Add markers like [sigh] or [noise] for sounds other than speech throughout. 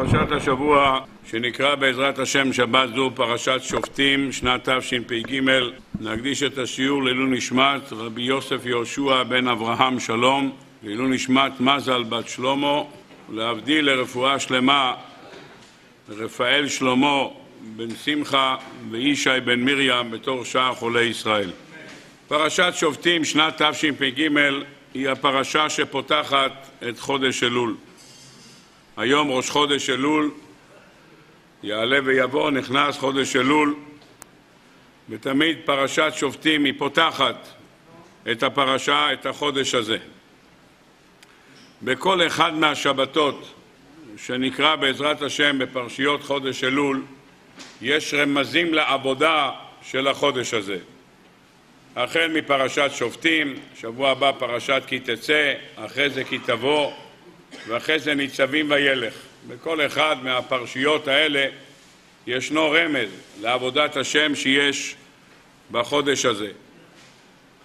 פרשת השבוע שנקרא בעזרת השם שבת זו פרשת שופטים שנת תשפ"ג. נקדיש את השיעור לעילוי נשמת רבי יוסף יהושע בן אברהם שלום לעילוי נשמת מזל בת שלמה ולהבדיל לרפואה שלמה רפאל שלמה בן שמחה וישי בן מרים בתור שאר חולי ישראל. פרשת שופטים שנת תשפ"ג היא הפרשה שפותחת את חודש אלול היום ראש חודש אלול, יעלה ויבוא, נכנס חודש אלול, ותמיד פרשת שופטים היא פותחת את הפרשה, את החודש הזה. בכל אחד מהשבתות שנקרא בעזרת השם בפרשיות חודש אלול, יש רמזים לעבודה של החודש הזה. החל מפרשת שופטים, שבוע הבא פרשת כי תצא, אחרי זה כי תבוא, ואחרי זה ניצבים וילך. בכל אחד מהפרשיות האלה ישנו רמז לעבודת השם שיש בחודש הזה.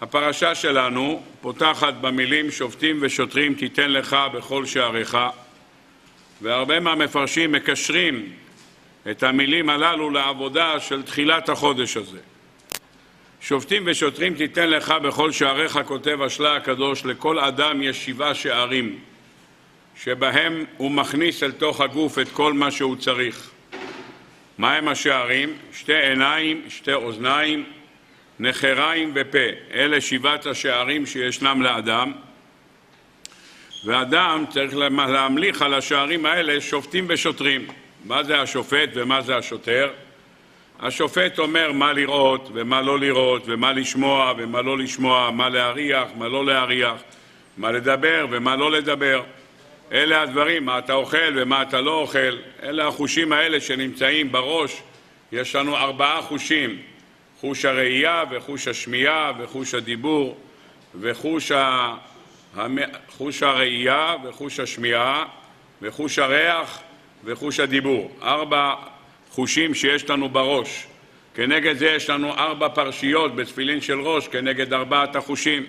הפרשה שלנו פותחת במילים שופטים ושוטרים תיתן לך בכל שעריך והרבה מהמפרשים מקשרים את המילים הללו לעבודה של תחילת החודש הזה. שופטים ושוטרים תיתן לך בכל שעריך, כותב השלה הקדוש, לכל אדם יש שבעה שערים. שבהם הוא מכניס אל תוך הגוף את כל מה שהוא צריך. מהם השערים? שתי עיניים, שתי אוזניים, נחריים ופה. אלה שבעת השערים שישנם לאדם. ואדם צריך להמליך על השערים האלה שופטים ושוטרים. מה זה השופט ומה זה השוטר? השופט אומר מה לראות ומה לא לראות ומה לשמוע ומה לא לשמוע, מה להריח, מה לא להריח, מה לדבר ומה לא לדבר. אלה הדברים, מה אתה אוכל ומה אתה לא אוכל, אלה החושים האלה שנמצאים בראש. יש לנו ארבעה חושים, חוש הראייה וחוש השמיעה וחוש הדיבור וחוש ה... חוש הראייה וחוש השמיעה וחוש הריח וחוש הדיבור. ארבע חושים שיש לנו בראש. כנגד זה יש לנו ארבע פרשיות בתפילין של ראש כנגד ארבעת החושים.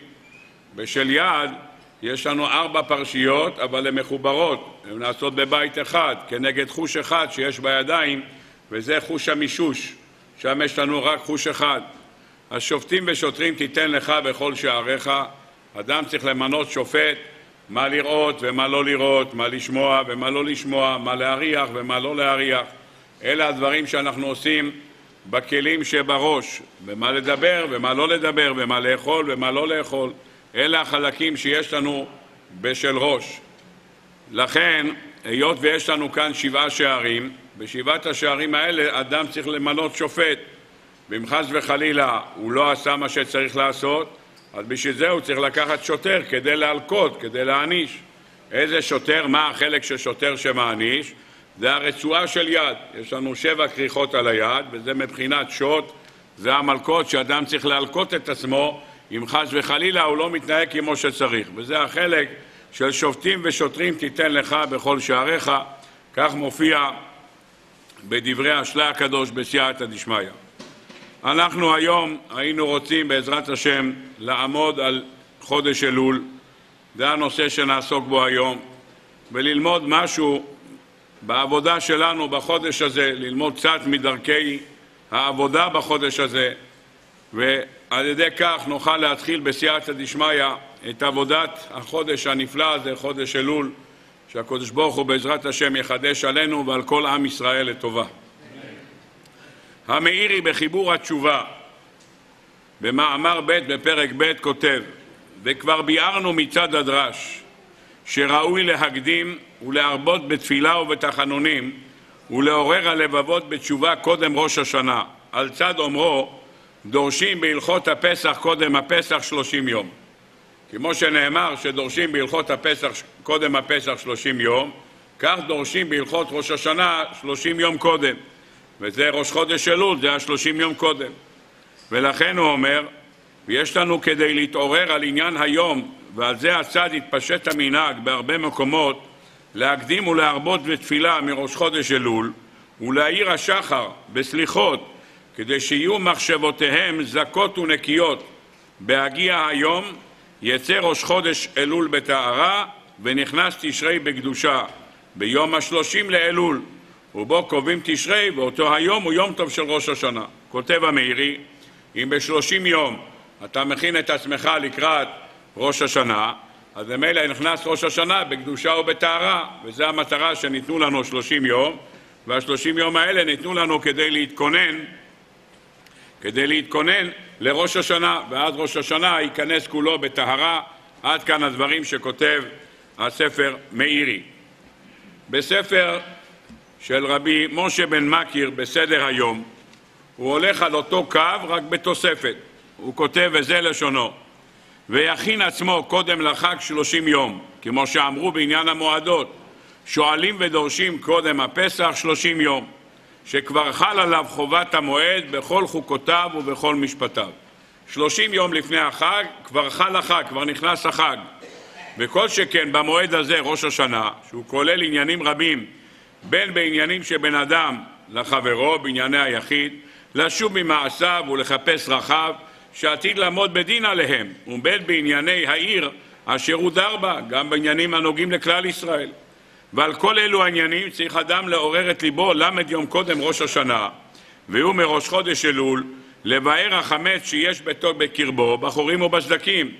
בשל יד יש לנו ארבע פרשיות, אבל הן מחוברות, הן נעשות בבית אחד, כנגד חוש אחד שיש בידיים, וזה חוש המישוש, שם יש לנו רק חוש אחד. אז שופטים ושוטרים תיתן לך בכל שעריך, אדם צריך למנות שופט, מה לראות ומה לא לראות, מה לשמוע ומה לא לשמוע, מה להריח ומה לא להריח. אלה הדברים שאנחנו עושים בכלים שבראש, ומה לדבר ומה לא לדבר, ומה לאכול ומה לא לאכול. אלה החלקים שיש לנו בשל ראש. לכן, היות ויש לנו כאן שבעה שערים, בשבעת השערים האלה אדם צריך למנות שופט. ואם חס וחלילה הוא לא עשה מה שצריך לעשות, אז בשביל זה הוא צריך לקחת שוטר כדי להלקות, כדי להעניש. איזה שוטר, מה החלק של שוטר שמעניש? זה הרצועה של יד. יש לנו שבע כריכות על היד, וזה מבחינת שוט, זה המלקות שאדם צריך להלקות את עצמו אם חס וחלילה הוא לא מתנהג כמו שצריך. וזה החלק של שופטים ושוטרים תיתן לך בכל שעריך, כך מופיע בדברי השלה הקדוש בסייעתא דשמיא. אנחנו היום היינו רוצים בעזרת השם לעמוד על חודש אלול, זה הנושא שנעסוק בו היום, וללמוד משהו בעבודה שלנו בחודש הזה, ללמוד קצת מדרכי העבודה בחודש הזה, ועל ידי כך נוכל להתחיל בסייעתא דשמיא את עבודת החודש הנפלא הזה, חודש אלול, שהקדוש ברוך הוא בעזרת השם יחדש עלינו ועל כל עם ישראל לטובה. המאירי בחיבור התשובה במאמר ב' בפרק ב' כותב וכבר ביארנו מצד הדרש שראוי להקדים ולהרבות בתפילה ובתחנונים ולעורר הלבבות בתשובה קודם ראש השנה על צד אומרו דורשים בהלכות הפסח קודם הפסח שלושים יום. כמו שנאמר שדורשים בהלכות הפסח קודם הפסח שלושים יום, כך דורשים בהלכות ראש השנה שלושים יום קודם. וזה ראש חודש אלול, זה השלושים יום קודם. ולכן הוא אומר, ויש לנו כדי להתעורר על עניין היום, ועל זה הצד התפשט המנהג בהרבה מקומות, להקדים ולהרבות בתפילה מראש חודש אלול, ולהאיר השחר בסליחות כדי שיהיו מחשבותיהם זכות ונקיות. בהגיע היום יצא ראש חודש אלול בטהרה ונכנס תשרי בקדושה. ביום השלושים לאלול, ובו קובעים תשרי, ואותו היום הוא יום טוב של ראש השנה. כותב המאירי, אם בשלושים יום אתה מכין את עצמך לקראת ראש השנה, אז ממילא נכנס ראש השנה בקדושה ובטהרה, וזו המטרה שניתנו לנו שלושים יום, והשלושים יום האלה ניתנו לנו כדי להתכונן, כדי להתכונן לראש השנה, ואז ראש השנה ייכנס כולו בטהרה. עד כאן הדברים שכותב הספר מאירי. בספר של רבי משה בן מכיר בסדר היום, הוא הולך על אותו קו רק בתוספת. הוא כותב, וזה לשונו, ויכין עצמו קודם לחג שלושים יום, כמו שאמרו בעניין המועדות, שואלים ודורשים קודם הפסח שלושים יום, שכבר חל עליו חובת המועד בכל חוקותיו ובכל משפטיו. שלושים יום לפני החג כבר חל החג, כבר נכנס החג. וכל שכן במועד הזה, ראש השנה, שהוא כולל עניינים רבים, בין בעניינים שבין אדם לחברו, בענייני היחיד, לשוב ממעשיו ולחפש רחב, שעתיד לעמוד בדין עליהם, ובין בענייני העיר אשר הוא דר בה, גם בעניינים הנוגעים לכלל ישראל. ועל כל אלו העניינים צריך אדם לעורר את ליבו למד יום קודם ראש השנה, והוא מראש חודש אלול, לבאר החמץ שיש ביתו בקרבו, בחורים ובסדקים,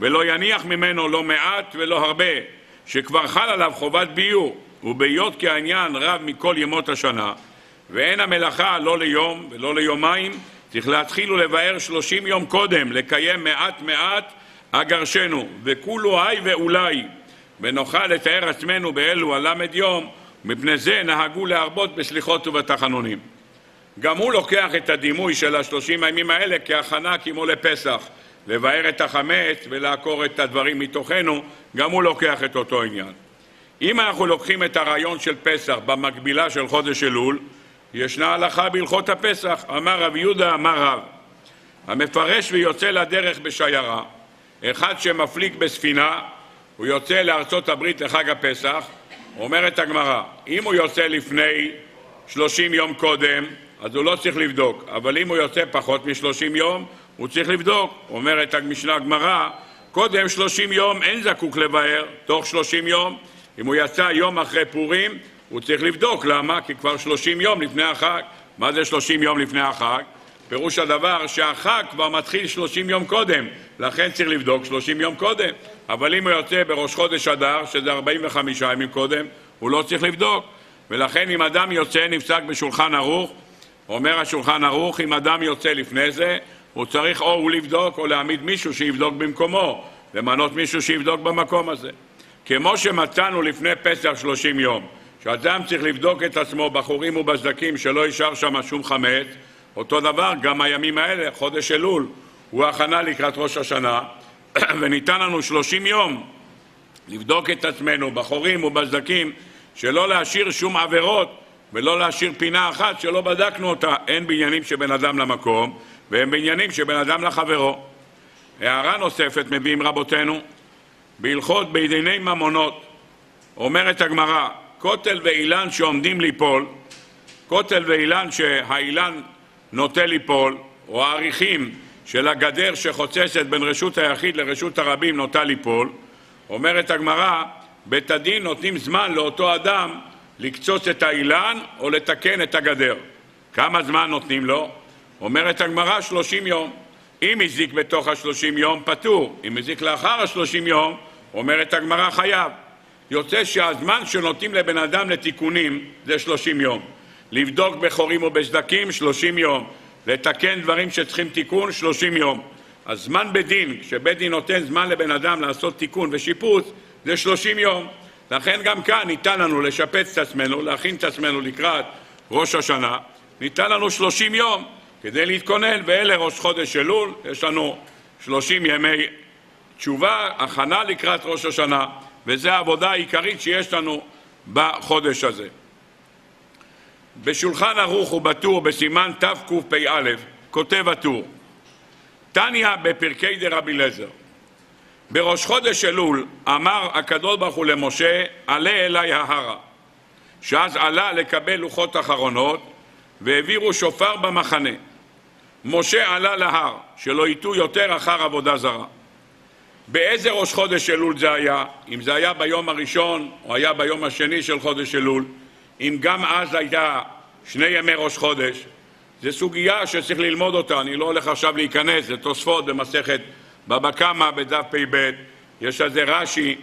ולא יניח ממנו לא מעט ולא הרבה, שכבר חל עליו חובת ביור, ובהיות כי העניין רב מכל ימות השנה, ואין המלאכה לא ליום ולא ליומיים, צריך להתחיל ולבאר שלושים יום קודם, לקיים מעט מעט אגרשנו, וכולו היי ואולי, ונוכל לתאר עצמנו באלו הלמד יום, מפני זה נהגו להרבות בסליחות ובתחנונים. גם הוא לוקח את הדימוי של השלושים הימים האלה כהכנה כמו לפסח, לבאר את החמץ ולעקור את הדברים מתוכנו, גם הוא לוקח את אותו עניין. אם אנחנו לוקחים את הרעיון של פסח במקבילה של חודש אלול, ישנה הלכה בהלכות הפסח. אמר רב יהודה, אמר רב, המפרש ויוצא לדרך בשיירה, אחד שמפליג בספינה, הוא יוצא לארצות הברית לחג הפסח, אומרת הגמרא, אם הוא יוצא לפני שלושים יום קודם, אז הוא לא צריך לבדוק, אבל אם הוא יוצא פחות משלושים יום, הוא צריך לבדוק. אומרת המשנה הגמרא, קודם שלושים יום אין זקוק לבאר, תוך שלושים יום. אם הוא יצא יום אחרי פורים, הוא צריך לבדוק. למה? כי כבר שלושים יום לפני החג. מה זה שלושים יום לפני החג? פירוש הדבר שהחג כבר מתחיל שלושים יום קודם, לכן צריך לבדוק שלושים יום קודם. אבל אם הוא יוצא בראש חודש אדר, שזה ארבעים וחמישה ימים קודם, הוא לא צריך לבדוק. ולכן אם אדם יוצא, נפסק בשולחן ערוך, אומר השולחן ערוך, אם אדם יוצא לפני זה, הוא צריך או הוא לבדוק או להעמיד מישהו שיבדוק במקומו, למנות מישהו שיבדוק במקום הזה. כמו שמצאנו לפני פסח שלושים יום, שאדם צריך לבדוק את עצמו בחורים ובסדקים שלא יישאר שם שום חמץ, אותו דבר גם הימים האלה, חודש אלול, הוא הכנה לקראת ראש השנה, [clears throat] וניתן לנו שלושים יום לבדוק את עצמנו בחורים ובסדקים, שלא להשאיר שום עבירות ולא להשאיר פינה אחת שלא בדקנו אותה, הן בעניינים שבין אדם למקום והן בעניינים שבין אדם לחברו. הערה נוספת מביאים רבותינו, בהלכות בענייני ממונות, אומרת הגמרא, כותל ואילן שעומדים ליפול, כותל ואילן שהאילן נוטה ליפול, או העריכים של הגדר שחוצצת בין רשות היחיד לרשות הרבים נוטה ליפול, אומרת הגמרא, בית הדין נותנים זמן לאותו אדם לקצוץ את האילן או לתקן את הגדר. כמה זמן נותנים לו? אומרת הגמרא שלושים יום. אם הזיק בתוך השלושים יום, פטור. אם הזיק לאחר השלושים יום, אומרת הגמרא חייב. יוצא שהזמן שנותנים לבן אדם לתיקונים זה שלושים יום. לבדוק בחורים או בסדקים, שלושים יום. לתקן דברים שצריכים תיקון, שלושים יום. הזמן בדין, כשבית דין נותן זמן לבן אדם לעשות תיקון ושיפוץ, זה שלושים יום. לכן גם כאן ניתן לנו לשפץ את עצמנו, להכין את עצמנו לקראת ראש השנה, ניתן לנו שלושים יום כדי להתכונן, ואלה ראש חודש אלול, יש לנו שלושים ימי תשובה, הכנה לקראת ראש השנה, וזו העבודה העיקרית שיש לנו בחודש הזה. בשולחן ערוך ובטור בסימן תקפ"א כותב הטור תניא בפרקי דרבי אליעזר. בראש חודש אלול אמר הקדוש ברוך הוא למשה עלה אליי ההרה שאז עלה לקבל לוחות אחרונות והעבירו שופר במחנה. משה עלה להר שלא יטו יותר אחר עבודה זרה. באיזה ראש חודש אלול זה היה? אם זה היה ביום הראשון או היה ביום השני של חודש אלול, אם גם אז הייתה שני ימי ראש חודש, זו סוגיה שצריך ללמוד אותה, אני לא הולך עכשיו להיכנס, זה תוספות במסכת בבא קמא בדף פ"ב, יש על זה רש"י,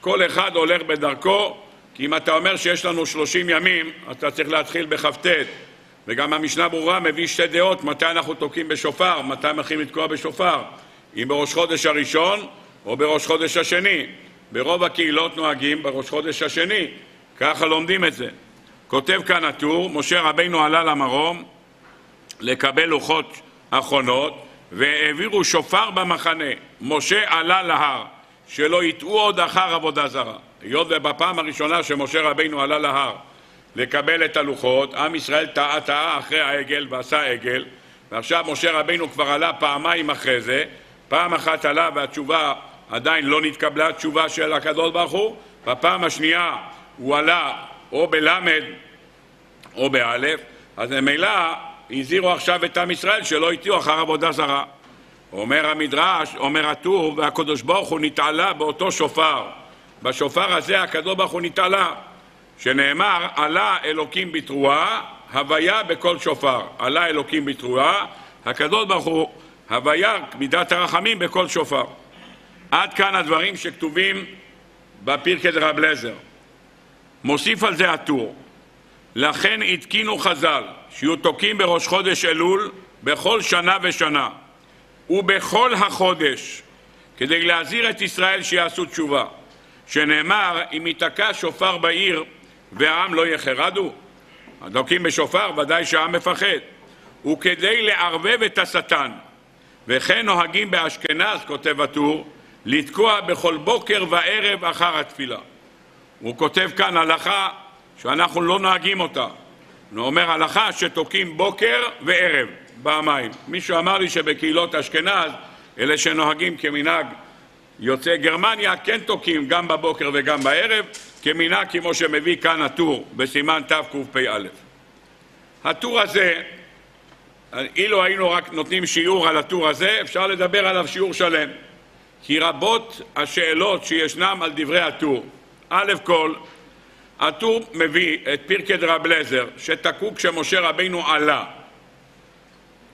כל אחד הולך בדרכו, כי אם אתה אומר שיש לנו שלושים ימים, אתה צריך להתחיל בכ"ט, וגם המשנה ברורה מביא שתי דעות מתי אנחנו תוקעים בשופר, מתי מתחילים לתקוע בשופר, אם בראש חודש הראשון או בראש חודש השני. ברוב הקהילות נוהגים בראש חודש השני, ככה לומדים את זה. כותב כאן הטור, משה רבינו עלה למרום לקבל לוחות אחרונות והעבירו שופר במחנה. משה עלה להר, שלא יטעו עוד אחר עבודה זרה. היות ובפעם הראשונה שמשה רבינו עלה להר לקבל את הלוחות, עם ישראל טעה טעה אחרי העגל ועשה עגל, ועכשיו משה רבינו כבר עלה פעמיים אחרי זה, פעם אחת עלה והתשובה עדיין לא נתקבלה תשובה של הקדוש ברוך הוא, בפעם השנייה הוא עלה או בלמד או באלף, אז ממילא הזהירו עכשיו את עם ישראל שלא יטעו אחר עבודה זרה. אומר המדרש, אומר הטור, והקדוש ברוך הוא נתעלה באותו שופר. בשופר הזה הקדוש ברוך הוא נתעלה, שנאמר, עלה אלוקים בתרועה, הוויה בכל שופר. עלה אלוקים בתרועה, הקדוש ברוך הוא, הוויה מידת הרחמים בכל שופר. עד כאן הדברים שכתובים בפירקי דרב לזר. מוסיף על זה הטור, לכן התקינו חז"ל שיהיו תוקעים בראש חודש אלול בכל שנה ושנה ובכל החודש כדי להזהיר את ישראל שיעשו תשובה. שנאמר אם ייתקע שופר בעיר והעם לא יחרדו הדוקים בשופר ודאי שהעם מפחד. וכדי לערבב את השטן וכן נוהגים באשכנז, כותב הטור, לתקוע בכל בוקר וערב אחר התפילה. הוא כותב כאן הלכה שאנחנו לא נוהגים אותה. הוא אומר הלכה שתוקעים בוקר וערב, פעמיים. מישהו אמר לי שבקהילות אשכנז, אלה שנוהגים כמנהג יוצאי גרמניה, כן תוקעים גם בבוקר וגם בערב, כמנהג כמו שמביא כאן הטור בסימן תקפ"א. הטור הזה, אילו היינו רק נותנים שיעור על הטור הזה, אפשר לדבר עליו שיעור שלם. כי רבות השאלות שישנם על דברי הטור. א' כל, הטור מביא את פרקי דרב לזר, שתקעו כשמשה רבינו עלה.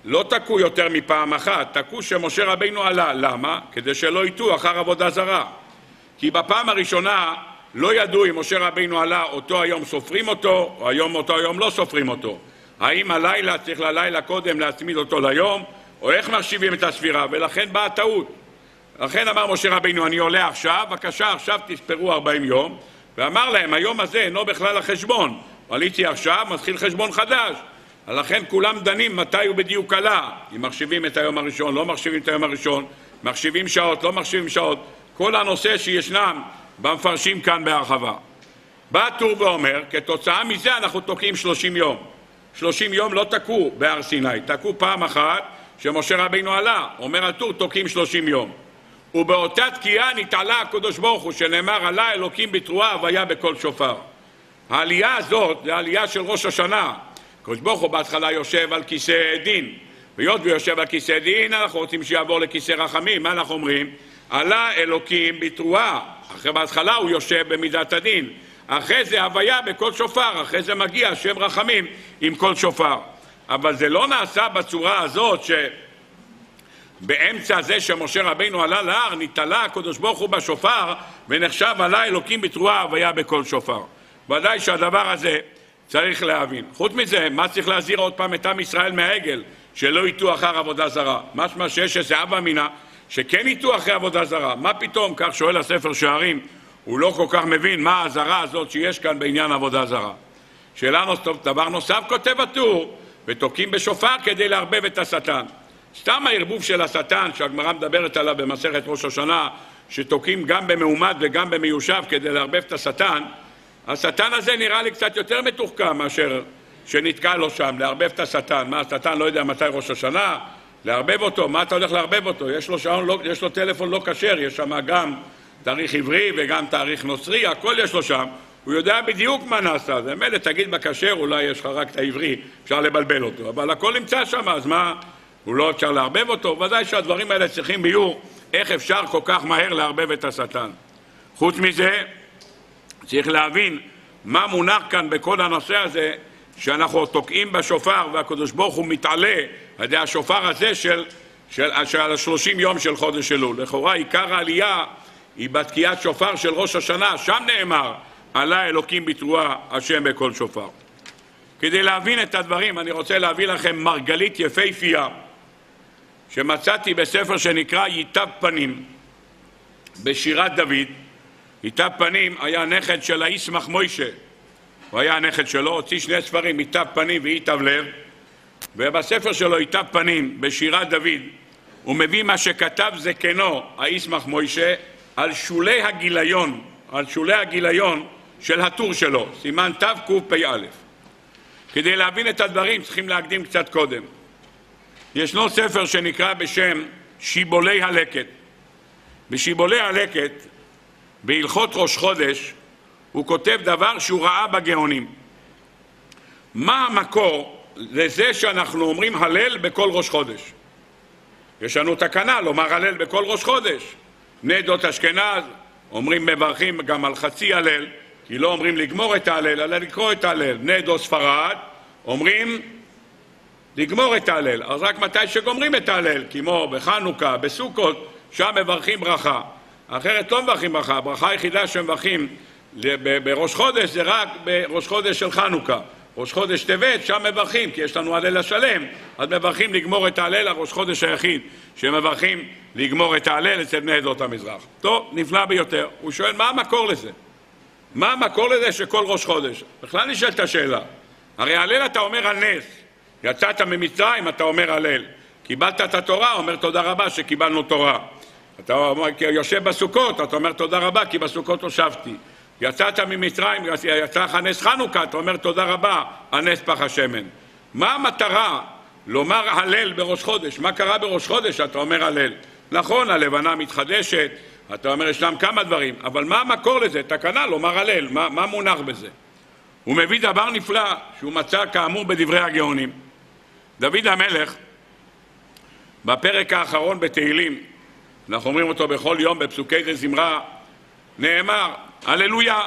לא תקעו יותר מפעם אחת, תקעו כשמשה רבינו עלה. למה? כדי שלא יטעו אחר עבודה זרה. כי בפעם הראשונה לא ידעו אם משה רבינו עלה, אותו היום סופרים אותו, או היום אותו היום לא סופרים אותו. האם הלילה צריך ללילה קודם להצמיד אותו ליום, או איך מחשיבים את הספירה, ולכן באה טעות. לכן אמר משה רבינו, אני עולה עכשיו, בבקשה עכשיו תספרו ארבעים יום, ואמר להם, היום הזה אינו בכלל החשבון. עליתי עכשיו, מתחיל חשבון חדש. לכן כולם דנים מתי הוא בדיוק עלה. אם מחשיבים את היום הראשון, לא מחשיבים את היום הראשון, מחשיבים שעות, לא מחשיבים שעות. כל הנושא שישנם במפרשים כאן בהרחבה. בא הטור ואומר, כתוצאה מזה אנחנו תוקעים שלושים יום. שלושים יום לא תקעו בהר סיני, תקעו פעם אחת שמשה רבינו עלה. אומר הטור, תוקעים שלושים יום. ובאותה תקיעה נתעלה הקדוש ברוך הוא, שנאמר עלה אלוקים בתרועה והיה בקול שופר. העלייה הזאת זה העלייה של ראש השנה. הקדוש ברוך הוא בהתחלה יושב על כיסא דין. והיות ויושב על כיסא דין, אנחנו רוצים שיעבור לכיסא רחמים. מה אנחנו אומרים? עלה אלוקים בתרועה. אחרי בהתחלה הוא יושב במידת הדין. אחרי זה הוויה בקול שופר, אחרי זה מגיע שם רחמים עם קול שופר. אבל זה לא נעשה בצורה הזאת ש... באמצע זה שמשה רבינו עלה להר, נתעלה הקדוש ברוך הוא בשופר ונחשב עלה אלוקים בתרועה והיה בקול שופר. ודאי שהדבר הזה צריך להבין. חוץ מזה, מה צריך להזהיר עוד פעם את עם ישראל מהעגל? שלא יטעו אחר עבודה זרה. משמע שיש איזה אבא מינה שכן יטעו אחרי עבודה זרה. מה פתאום, כך שואל הספר שערים, הוא לא כל כך מבין מה האזהרה הזאת שיש כאן בעניין עבודה זרה. שאלה נוספת, דבר נוסף כותב הטור, ותוקעים בשופר כדי לערבב את השטן. סתם הערבוב של השטן שהגמרא מדברת עליו במסכת ראש השנה, שתוקעים גם במעומד וגם במיושב כדי לערבב את השטן, השטן הזה נראה לי קצת יותר מתוחכם מאשר שנתקע לו שם, לערבב את השטן. מה, השטן לא יודע מתי ראש השנה? לערבב אותו, מה אתה הולך לערבב אותו? יש לו, שעון, לא, יש לו טלפון לא כשר, יש שם גם תאריך עברי וגם תאריך נוצרי, הכל יש לו שם. הוא יודע בדיוק מה נעשה, זה מילא תגיד בכשר, אולי יש לך רק את העברי, אפשר לבלבל אותו, אבל הכל נמצא שם, אז מה, הוא לא אפשר לערבב אותו, ודאי שהדברים האלה צריכים ביור איך אפשר כל כך מהר לערבב את השטן. חוץ מזה, צריך להבין מה מונח כאן בכל הנושא הזה, שאנחנו תוקעים בשופר והקדוש ברוך הוא מתעלה על ידי השופר הזה של, של, של השלושים יום של חודש אלול. לכאורה עיקר העלייה היא בתקיעת שופר של ראש השנה, שם נאמר עלה אלוקים בתרועה השם בכל שופר. כדי להבין את הדברים אני רוצה להביא לכם מרגלית יפהפייה שמצאתי בספר שנקרא ייטב פנים בשירת דוד. ייטב פנים היה נכד של האיסמך מוישה, הוא היה הנכד שלו, הוציא שני ספרים, ייטב פנים וייטב לב, ובספר שלו ייטב פנים בשירת דוד הוא מביא מה שכתב זקנו האיסמך מוישה על שולי הגיליון, על שולי הגיליון של הטור שלו, סימן תקפ"א. כדי להבין את הדברים צריכים להקדים קצת קודם. ישנו ספר שנקרא בשם שיבולי הלקט. בשיבולי הלקט, בהלכות ראש חודש, הוא כותב דבר שהוא ראה בגאונים. מה המקור לזה שאנחנו אומרים הלל בכל ראש חודש? יש לנו תקנה לומר הלל בכל ראש חודש. בני עדות אשכנז אומרים מברכים גם על חצי הלל, כי לא אומרים לגמור את ההלל, אלא לקרוא את ההלל. בני עדות ספרד אומרים לגמור את ההלל, אז רק מתי שגומרים את ההלל, כמו בחנוכה, בסוכות, שם מברכים ברכה. אחרת לא מברכים ברכה, הברכה היחידה שמברכים בראש חודש זה רק בראש חודש של חנוכה. ראש חודש טבת, שם מברכים, כי יש לנו הלל השלם, אז מברכים לגמור את ההלל, הראש חודש היחיד שמברכים לגמור את ההלל אצל בני עדות המזרח. טוב, נפלא ביותר. הוא שואל, מה המקור לזה? מה המקור לזה שכל ראש חודש? בכלל נשאלת השאלה. הרי הלל אתה אומר על נס. יצאת ממצרים, אתה אומר הלל. קיבלת את התורה, אומר תודה רבה שקיבלנו תורה. אתה יושב בסוכות, אתה אומר תודה רבה כי בסוכות הושבתי. יצאת ממצרים, יצא לך נס חנוכה, אתה אומר תודה רבה על נס פח השמן. מה המטרה לומר הלל בראש חודש? מה קרה בראש חודש אתה אומר הלל? נכון, הלבנה מתחדשת, אתה אומר ישנם כמה דברים, אבל מה המקור לזה? תקנה לומר הלל, מה, מה מונח בזה? הוא מביא דבר נפלא שהוא מצא כאמור בדברי הגאונים. דוד המלך, בפרק האחרון בתהילים, אנחנו אומרים אותו בכל יום בפסוקי זמרה, נאמר, הללויה,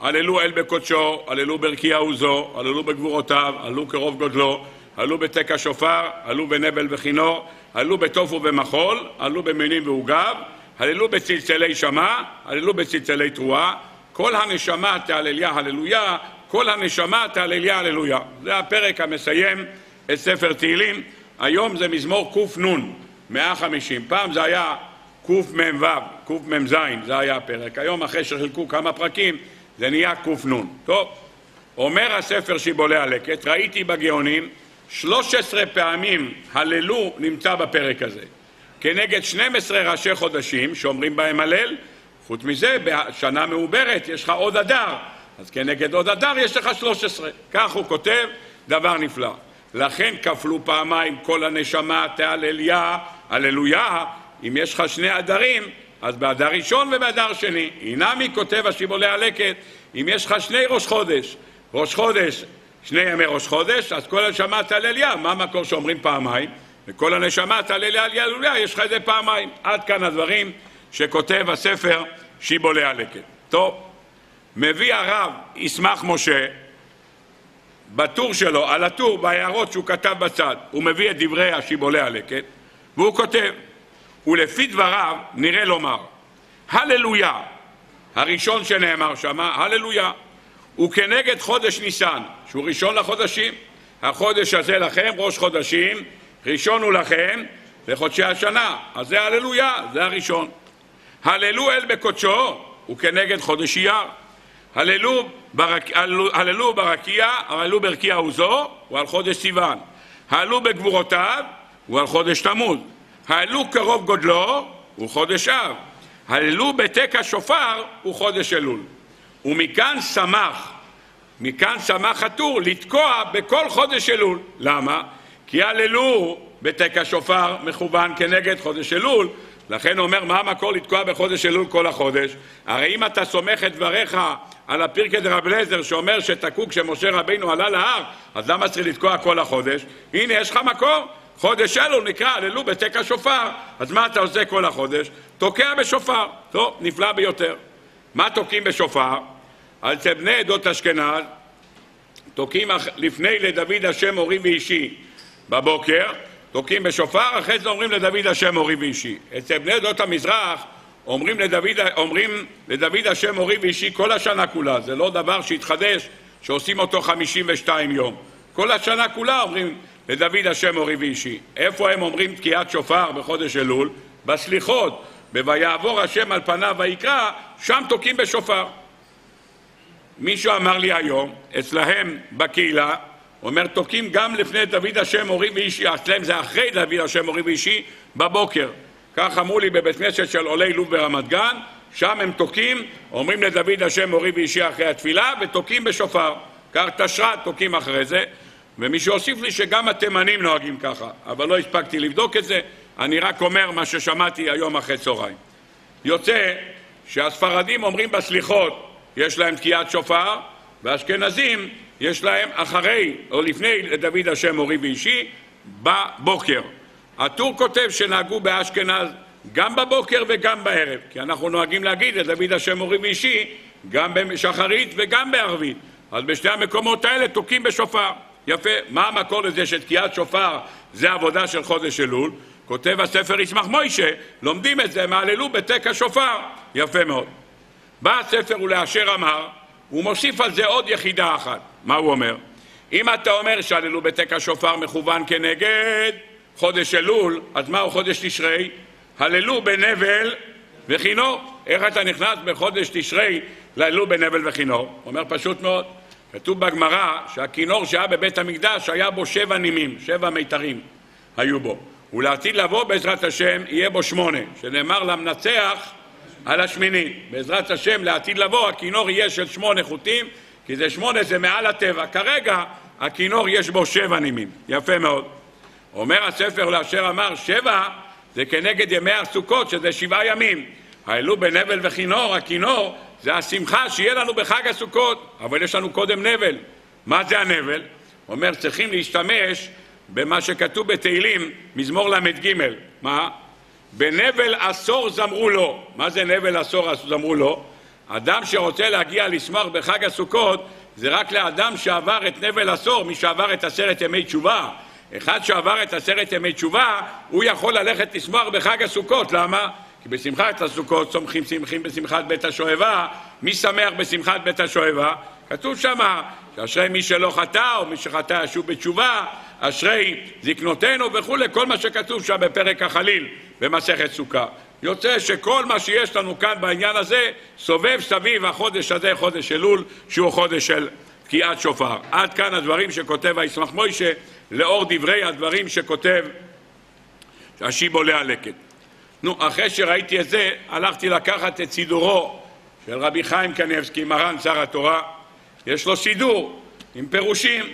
הללו אל בקודשו, הללו ברכי עוזו, הללו בגבורותיו, הללו כרוב גודלו, הללו בתק השופר, הללו בנבל וכינור, הללו בתוף ובמחול, הללו במינים ועוגב, הללו בצלצלי שמע, הללו בצלצלי תרועה, כל הנשמה תהלליה הללויה, כל הנשמה תהלליה הללויה. זה הפרק המסיים את ספר תהילים, היום זה מזמור קנ, 150, פעם זה היה קמ"ו, קמ"ז, זה היה הפרק. היום אחרי שחילקו כמה פרקים זה נהיה קנ. טוב, אומר הספר שיבולי הלקט, ראיתי בגאונים 13 פעמים הללו נמצא בפרק הזה. כנגד 12 ראשי חודשים שאומרים בהם הלל, חוץ מזה בשנה מעוברת יש לך עוד אדר, אז כנגד עוד אדר יש לך 13. כך הוא כותב, דבר נפלא. לכן כפלו פעמיים כל הנשמה תהלליה, הללויה, אם יש לך שני עדרים, אז באדר ראשון ובאדר שני. הינמי כותב השיבולי הלקט, אם יש לך שני ראש חודש, ראש חודש, שני ימי ראש חודש, אז כל הנשמה תהלליה, מה המקור שאומרים פעמיים? וכל הנשמה תהלליה על ילוליה, יש לך את זה פעמיים. עד כאן הדברים שכותב הספר שיבולי הלקט. טוב, מביא הרב ישמח משה בטור שלו, על הטור, בהערות שהוא כתב בצד, הוא מביא את דברי השיבולי הלקט, והוא כותב, ולפי דבריו נראה לומר, הללויה, הראשון שנאמר שם, הללויה, הוא כנגד חודש ניסן, שהוא ראשון לחודשים. החודש הזה לכם, ראש חודשים, ראשון הוא לכם לחודשי השנה. אז זה הללויה, זה הראשון. הללו אל בקודשו, הוא כנגד חודש אייר. הללו, ברק, הללו ברקיע, הללו ברקיע עוזו, הוא על חודש סיוון. הללו בגבורותיו, הוא על חודש תמוז. הללו קרוב גודלו, הוא חודש אב. הללו בתק השופר, הוא חודש אלול. ומכאן שמח, מכאן שמח הטור לתקוע בכל חודש אלול. למה? כי הללו בתק השופר מכוון כנגד חודש אלול, לכן הוא אומר מה המקור לתקוע בחודש אלול כל החודש? הרי אם אתה סומך את דבריך על הפרקי דרב אליעזר שאומר שתקעו כשמשה רבינו עלה להר, אז למה צריך לתקוע כל החודש? הנה יש לך מקור, חודש אלול נקרא הללו בתק השופר, אז מה אתה עושה כל החודש? תוקע בשופר. טוב, נפלא ביותר. מה תוקעים בשופר? אצל בני עדות אשכנז תוקעים לפני לדוד השם אורי ואישי בבוקר, תוקעים בשופר, אחרי זה אומרים לדוד השם אורי ואישי. אצל בני עדות המזרח אומרים לדוד, אומרים לדוד השם אורי ואישי כל השנה כולה, זה לא דבר שהתחדש, שעושים אותו 52 יום. כל השנה כולה אומרים לדוד השם אורי ואישי. איפה הם אומרים תקיעת שופר בחודש אלול? בסליחות, ב"ויעבור השם על פניו ויקרא", שם תוקעים בשופר. מישהו אמר לי היום, אצלהם בקהילה, אומר תוקעים גם לפני דוד השם אורי ואישי, אצלם זה אחרי דוד השם אורי ואישי, בבוקר. כך אמרו לי בבית כנסת של עולי לוב ברמת גן, שם הם תוקעים, אומרים לדוד השם מורי ואישי אחרי התפילה, ותוקעים בשופר. כך תשרת תוקעים אחרי זה, ומישהו הוסיף לי שגם התימנים נוהגים ככה, אבל לא הספקתי לבדוק את זה, אני רק אומר מה ששמעתי היום אחרי צהריים. יוצא שהספרדים אומרים בסליחות, יש להם תקיעת שופר, והאשכנזים יש להם אחרי או לפני לדוד השם מורי ואישי בבוקר. הטור כותב שנהגו באשכנז גם בבוקר וגם בערב, כי אנחנו נוהגים להגיד לדוד השם מורי ואישי גם בשחרית וגם בערבית. אז בשתי המקומות האלה תוקעים בשופר. יפה. מה המקור לזה שתקיעת שופר זה עבודה של חודש אלול? כותב הספר ישמח מוישה, לומדים את זה, מהללו בתק השופר. יפה מאוד. בא הספר ולאשר אמר, הוא מוסיף על זה עוד יחידה אחת. מה הוא אומר? אם אתה אומר שהללו בתק השופר מכוון כנגד חודש אלול, אז מהו חודש תשרי? הללו בנבל וכינור. איך אתה נכנס בחודש תשרי להללו בנבל וכינור? אומר פשוט מאוד. כתוב בגמרא שהכינור שהיה בבית המקדש היה בו שבע נימים, שבע מיתרים היו בו. ולעתיד לבוא בעזרת השם יהיה בו שמונה, שנאמר למנצח על השמיני. בעזרת השם לעתיד לבוא הכינור יהיה של שמונה חוטים, כי זה שמונה זה מעל הטבע. כרגע הכינור יש בו שבע נימים. יפה מאוד. אומר הספר לאשר אמר שבע זה כנגד ימי הסוכות שזה שבעה ימים. העלו בנבל וכינור, הכינור זה השמחה שיהיה לנו בחג הסוכות, אבל יש לנו קודם נבל. מה זה הנבל? אומר צריכים להשתמש במה שכתוב בתהילים, מזמור ל"ג. מה? בנבל עשור זמרו לו. מה זה נבל עשור זמרו לו? אדם שרוצה להגיע לשמוח בחג הסוכות זה רק לאדם שעבר את נבל עשור, מי שעבר את עשרת ימי תשובה. אחד שעבר את עשרת ימי תשובה, הוא יכול ללכת לשמוח בחג הסוכות. למה? כי בשמחת הסוכות צומחים שמחים בשמחת בית השואבה. מי שמח בשמחת בית השואבה? כתוב שמה שאשרי מי שלא חטא או מי שחטא ישוב בתשובה, אשרי זקנותינו וכולי, כל מה שכתוב שם בפרק החליל במסכת סוכה. יוצא שכל מה שיש לנו כאן בעניין הזה סובב סביב החודש הזה, חודש אלול, שהוא חודש של תקיעת שופר. עד כאן הדברים שכותב הישמח מוישה לאור דברי הדברים שכותב השיבולי הלקט. נו, אחרי שראיתי את זה, הלכתי לקחת את סידורו של רבי חיים קניבסקי, מרן שר התורה. יש לו סידור עם פירושים.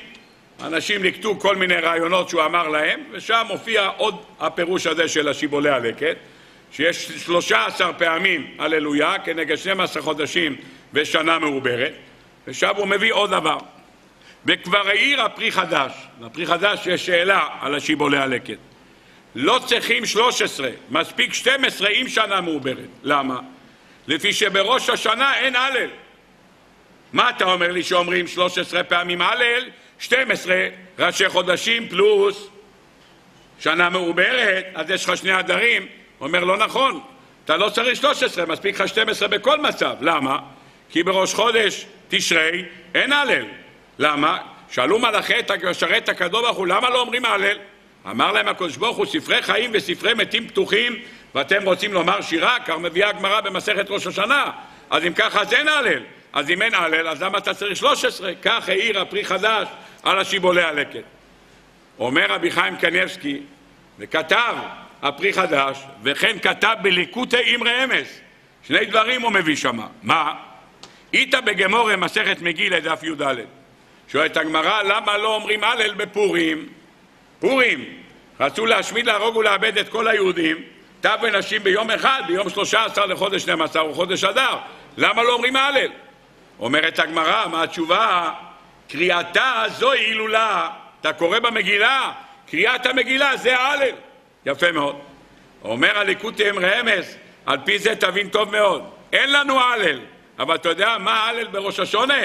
אנשים ליקטו כל מיני רעיונות שהוא אמר להם, ושם מופיע עוד הפירוש הזה של השיבולי הלקט, שיש שלושה עשר פעמים הללויה כנגד 12 חודשים ושנה מעוברת, ושם הוא מביא עוד דבר. וכבר העיר הפרי חדש, לפרי חדש יש שאלה על השיבולי הלקט. לא צריכים 13, מספיק 12 עם שנה מעוברת. למה? לפי שבראש השנה אין הלל. מה אתה אומר לי שאומרים 13 פעמים הלל? 12 ראשי חודשים פלוס שנה מעוברת, אז יש לך שני הדרים. אומר לא נכון, אתה לא צריך 13, מספיק לך 12 בכל מצב. למה? כי בראש חודש תשרי אין הלל. למה? שאלו מלאכי שרת הקדוש ברוך הוא, למה לא אומרים הלל? אמר להם הקדוש ברוך הוא, ספרי חיים וספרי מתים פתוחים, ואתם רוצים לומר שירה? כך מביאה הגמרא במסכת ראש השנה. אז אם ככה אז אין הלל. אז אם אין הלל, אז למה אתה צריך 13? כך העיר הפרי חדש על השיבולי הלקט. אומר רבי חיים קניבסקי, וכתב הפרי חדש, וכן כתב בליקוטי אמרי אמס. שני דברים הוא מביא שמה. מה? איתא בגמורה מסכת מגילה דף י"ד. שואלת הגמרא, למה לא אומרים הלל בפורים? פורים, רצו להשמיד, להרוג ולאבד את כל היהודים, טף ונשים ביום אחד, ביום שלושה עשר לחודש 12 הוא חודש אדר. למה לא אומרים הלל? אומרת הגמרא, מה התשובה? קריאתה זוהי הילולה. אתה קורא במגילה, קריאת המגילה זה ההלל. יפה מאוד. אומר הליקוטי אמרי אמס, על פי זה תבין טוב מאוד. אין לנו הלל, אבל אתה יודע מה ההלל בראש השונה?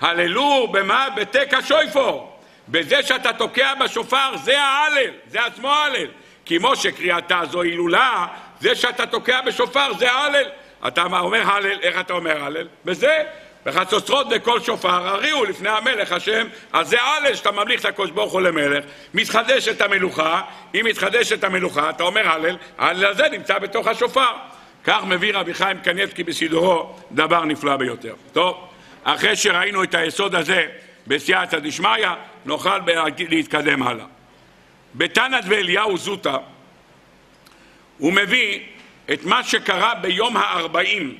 הללו במה? בתקע שויפור. בזה שאתה תוקע בשופר, זה ההלל, זה עצמו ההלל. כמו שקריאתה זו הילולה, זה שאתה תוקע בשופר, זה ההלל. אתה אומר הלל, איך אתה אומר הלל? בזה. בחצוצרות בקול שופר, הריעו לפני המלך השם, אז זה הלל שאתה ממליך את הקדוש ברוך הוא למלך, מתחדשת המלוכה, אם מתחדשת המלוכה, אתה אומר הלל, ההלל הזה נמצא בתוך השופר. כך מביא רבי חיים קניבסקי בסידורו, דבר נפלא ביותר. טוב, אחרי שראינו את היסוד הזה בסייעתא דשמיא, נוכל להתקדם הלאה. בתנת ואליהו זוטה, הוא מביא את מה שקרה ביום הארבעים,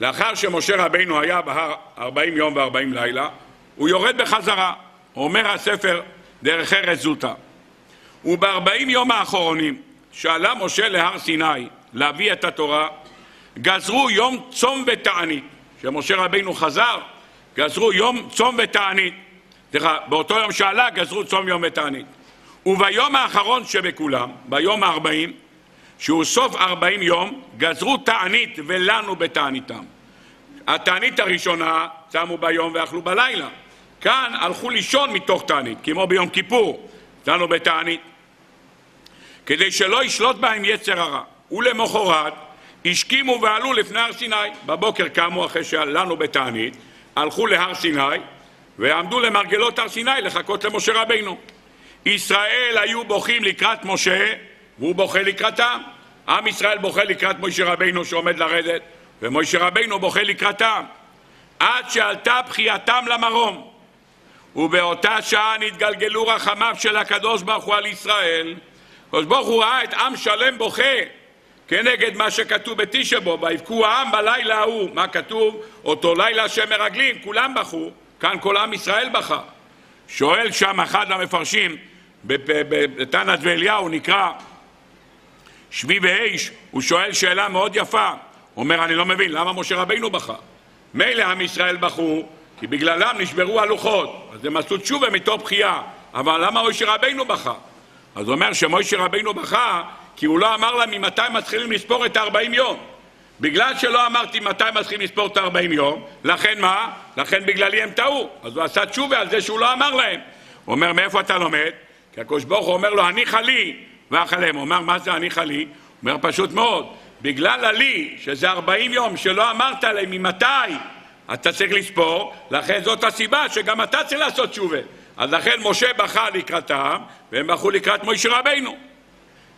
לאחר שמשה רבינו היה בהר ארבעים יום וארבעים לילה, הוא יורד בחזרה, אומר הספר דרך ארץ זוטה. ובארבעים יום האחרונים שעלה משה להר סיני להביא את התורה, גזרו יום צום ותענית. כשמשה רבינו חזר, גזרו יום צום ותענית. סליחה, באותו יום שעלה גזרו צום יום ותענית. וביום האחרון שבכולם, ביום הארבעים, שהוא סוף ארבעים יום, גזרו תענית ולנו בתעניתם. התענית הראשונה צמו ביום ואכלו בלילה. כאן הלכו לישון מתוך תענית, כמו ביום כיפור, צמו בתענית. כדי שלא ישלוט בהם יצר הרע. ולמחרת השכימו ועלו לפני הר סיני. בבוקר קמו אחרי שלנו בתענית, הלכו להר סיני ועמדו למרגלות הר סיני לחכות למשה רבינו. ישראל היו בוכים לקראת משה והוא בוכה לקראתם. עם ישראל בוכה לקראת משה רבינו שעומד לרדת ומשה רבינו בוכה לקראתם עד שעלתה בחייתם למרום ובאותה שעה נתגלגלו רחמיו של הקדוש ברוך הוא על ישראל. הקדוש ברוך הוא ראה את עם שלם בוכה כנגד מה שכתוב בתשבו, ויבכו העם בלילה ההוא. מה כתוב? אותו לילה שמרגלים, כולם בכו, כאן כל עם ישראל בכה. שואל שם אחד המפרשים, בתנת ואליהו נקרא שבי ואש, הוא שואל שאלה מאוד יפה. הוא אומר, אני לא מבין, למה משה רבינו בכה? מילא עם ישראל בכו, כי בגללם נשברו הלוחות, אז הם עשו תשובה מתוך בכייה, אבל למה משה רבינו בכה? אז הוא אומר שמשה רבינו בכה כי הוא לא אמר להם ממתי מתחילים לספור את ה-40 יום. בגלל שלא אמרתי מתי מתחילים לספור את ה-40 יום, לכן מה? לכן בגללי הם טעו. אז הוא עשה תשובה על זה שהוא לא אמר להם. הוא אומר, מאיפה אתה לומד? כי הקדוש ברוך הוא אומר לו, הניחה לי ואכלם. הוא אומר, מה זה הניחה לי? הוא אומר, פשוט מאוד, בגלל הלי, שזה 40 יום שלא אמרת להם ממתי אתה צריך לספור, לכן זאת הסיבה שגם אתה צריך לעשות תשובה. אז לכן משה בכה לקראתם, והם בכו לקראת משה רבינו.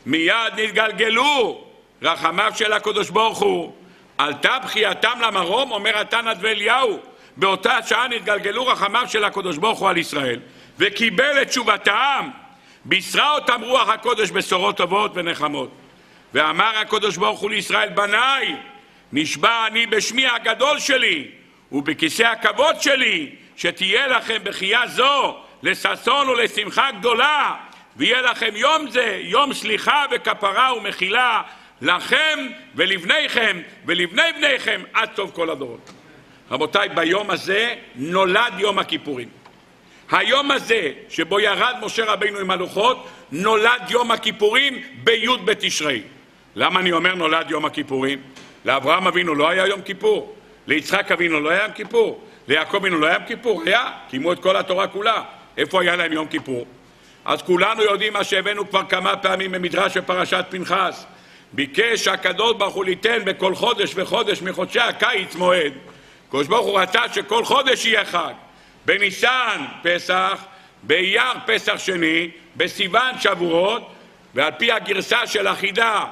מיד נתגלגלו רחמיו של הקדוש ברוך הוא. עלתה בחייתם למרום, אומר התנא ואליהו. באותה שעה נתגלגלו רחמיו של הקדוש ברוך הוא על ישראל, וקיבל את תשובתם. בישרה אותם רוח הקודש בשורות טובות ונחמות. ואמר הקדוש ברוך הוא לישראל, בניי, נשבע אני בשמי הגדול שלי ובכיסא הכבוד שלי, שתהיה לכם בחייה זו לששון ולשמחה גדולה, ויהיה לכם יום זה, יום סליחה וכפרה ומחילה, לכם ולבניכם ולבני בניכם עד סוף כל הדורות. רבותיי, ביום הזה נולד יום הכיפורים. היום הזה שבו ירד משה רבינו עם הלוחות, נולד יום הכיפורים בי' בתשרי. למה אני אומר נולד יום הכיפורים? לאברהם אבינו לא היה יום כיפור, ליצחק אבינו לא היה יום כיפור, ליעקב אבינו לא היה יום כיפור, היה, קיימו את כל התורה כולה. איפה היה להם יום כיפור? אז כולנו יודעים מה שהבאנו כבר כמה פעמים במדרש בפרשת פנחס. ביקש הקדוש ברוך הוא ליתן בכל חודש וחודש מחודשי הקיץ מועד. הקדוש ברוך הוא רצה שכל חודש יהיה חג. בניסן פסח, באייר פסח שני, בסיוון שבועות, ועל פי הגרסה של החידה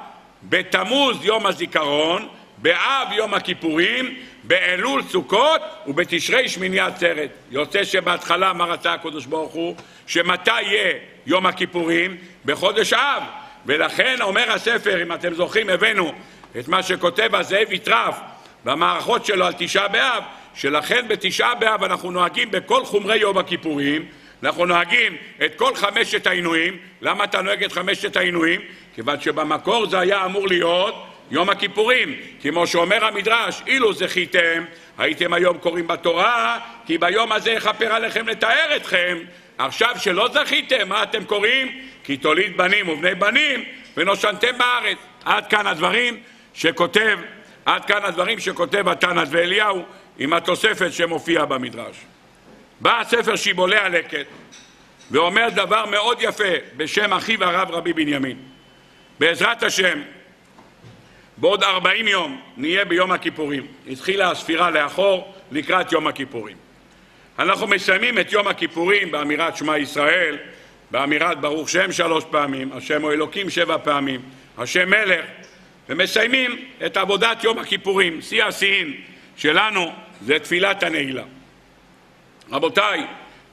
בתמוז יום הזיכרון, באב יום הכיפורים, באלול סוכות ובתשרי שמיני עצרת. יוצא שבהתחלה מה רצה הקדוש ברוך הוא? שמתי יהיה יום הכיפורים? בחודש אב. ולכן אומר הספר, אם אתם זוכרים, הבאנו את מה שכותב הזאב יטרף במערכות שלו על תשעה באב, שלכן בתשעה באב אנחנו נוהגים בכל חומרי יום הכיפורים, אנחנו נוהגים את כל חמשת העינויים. למה אתה נוהג את חמשת העינויים? כיוון שבמקור זה היה אמור להיות יום הכיפורים, כמו שאומר המדרש, אילו זכיתם, הייתם היום קוראים בתורה, כי ביום הזה יכפר עליכם לתאר אתכם. עכשיו שלא זכיתם, מה אתם קוראים? כי תוליד בנים ובני בנים, ונושנתם בארץ. עד כאן הדברים שכותב, עד כאן הדברים שכותב התנא ואליהו עם התוספת שמופיעה במדרש. בא הספר שיבולי הלקט ואומר דבר מאוד יפה בשם אחיו הרב רבי בנימין. בעזרת השם, בעוד ארבעים יום נהיה ביום הכיפורים. התחילה הספירה לאחור לקראת יום הכיפורים. אנחנו מסיימים את יום הכיפורים באמירת שמע ישראל, באמירת ברוך שם שלוש פעמים, השם הוא אלוקים שבע פעמים, השם מלך, ומסיימים את עבודת יום הכיפורים. שיא השיאים שלנו זה תפילת הנעילה. רבותיי,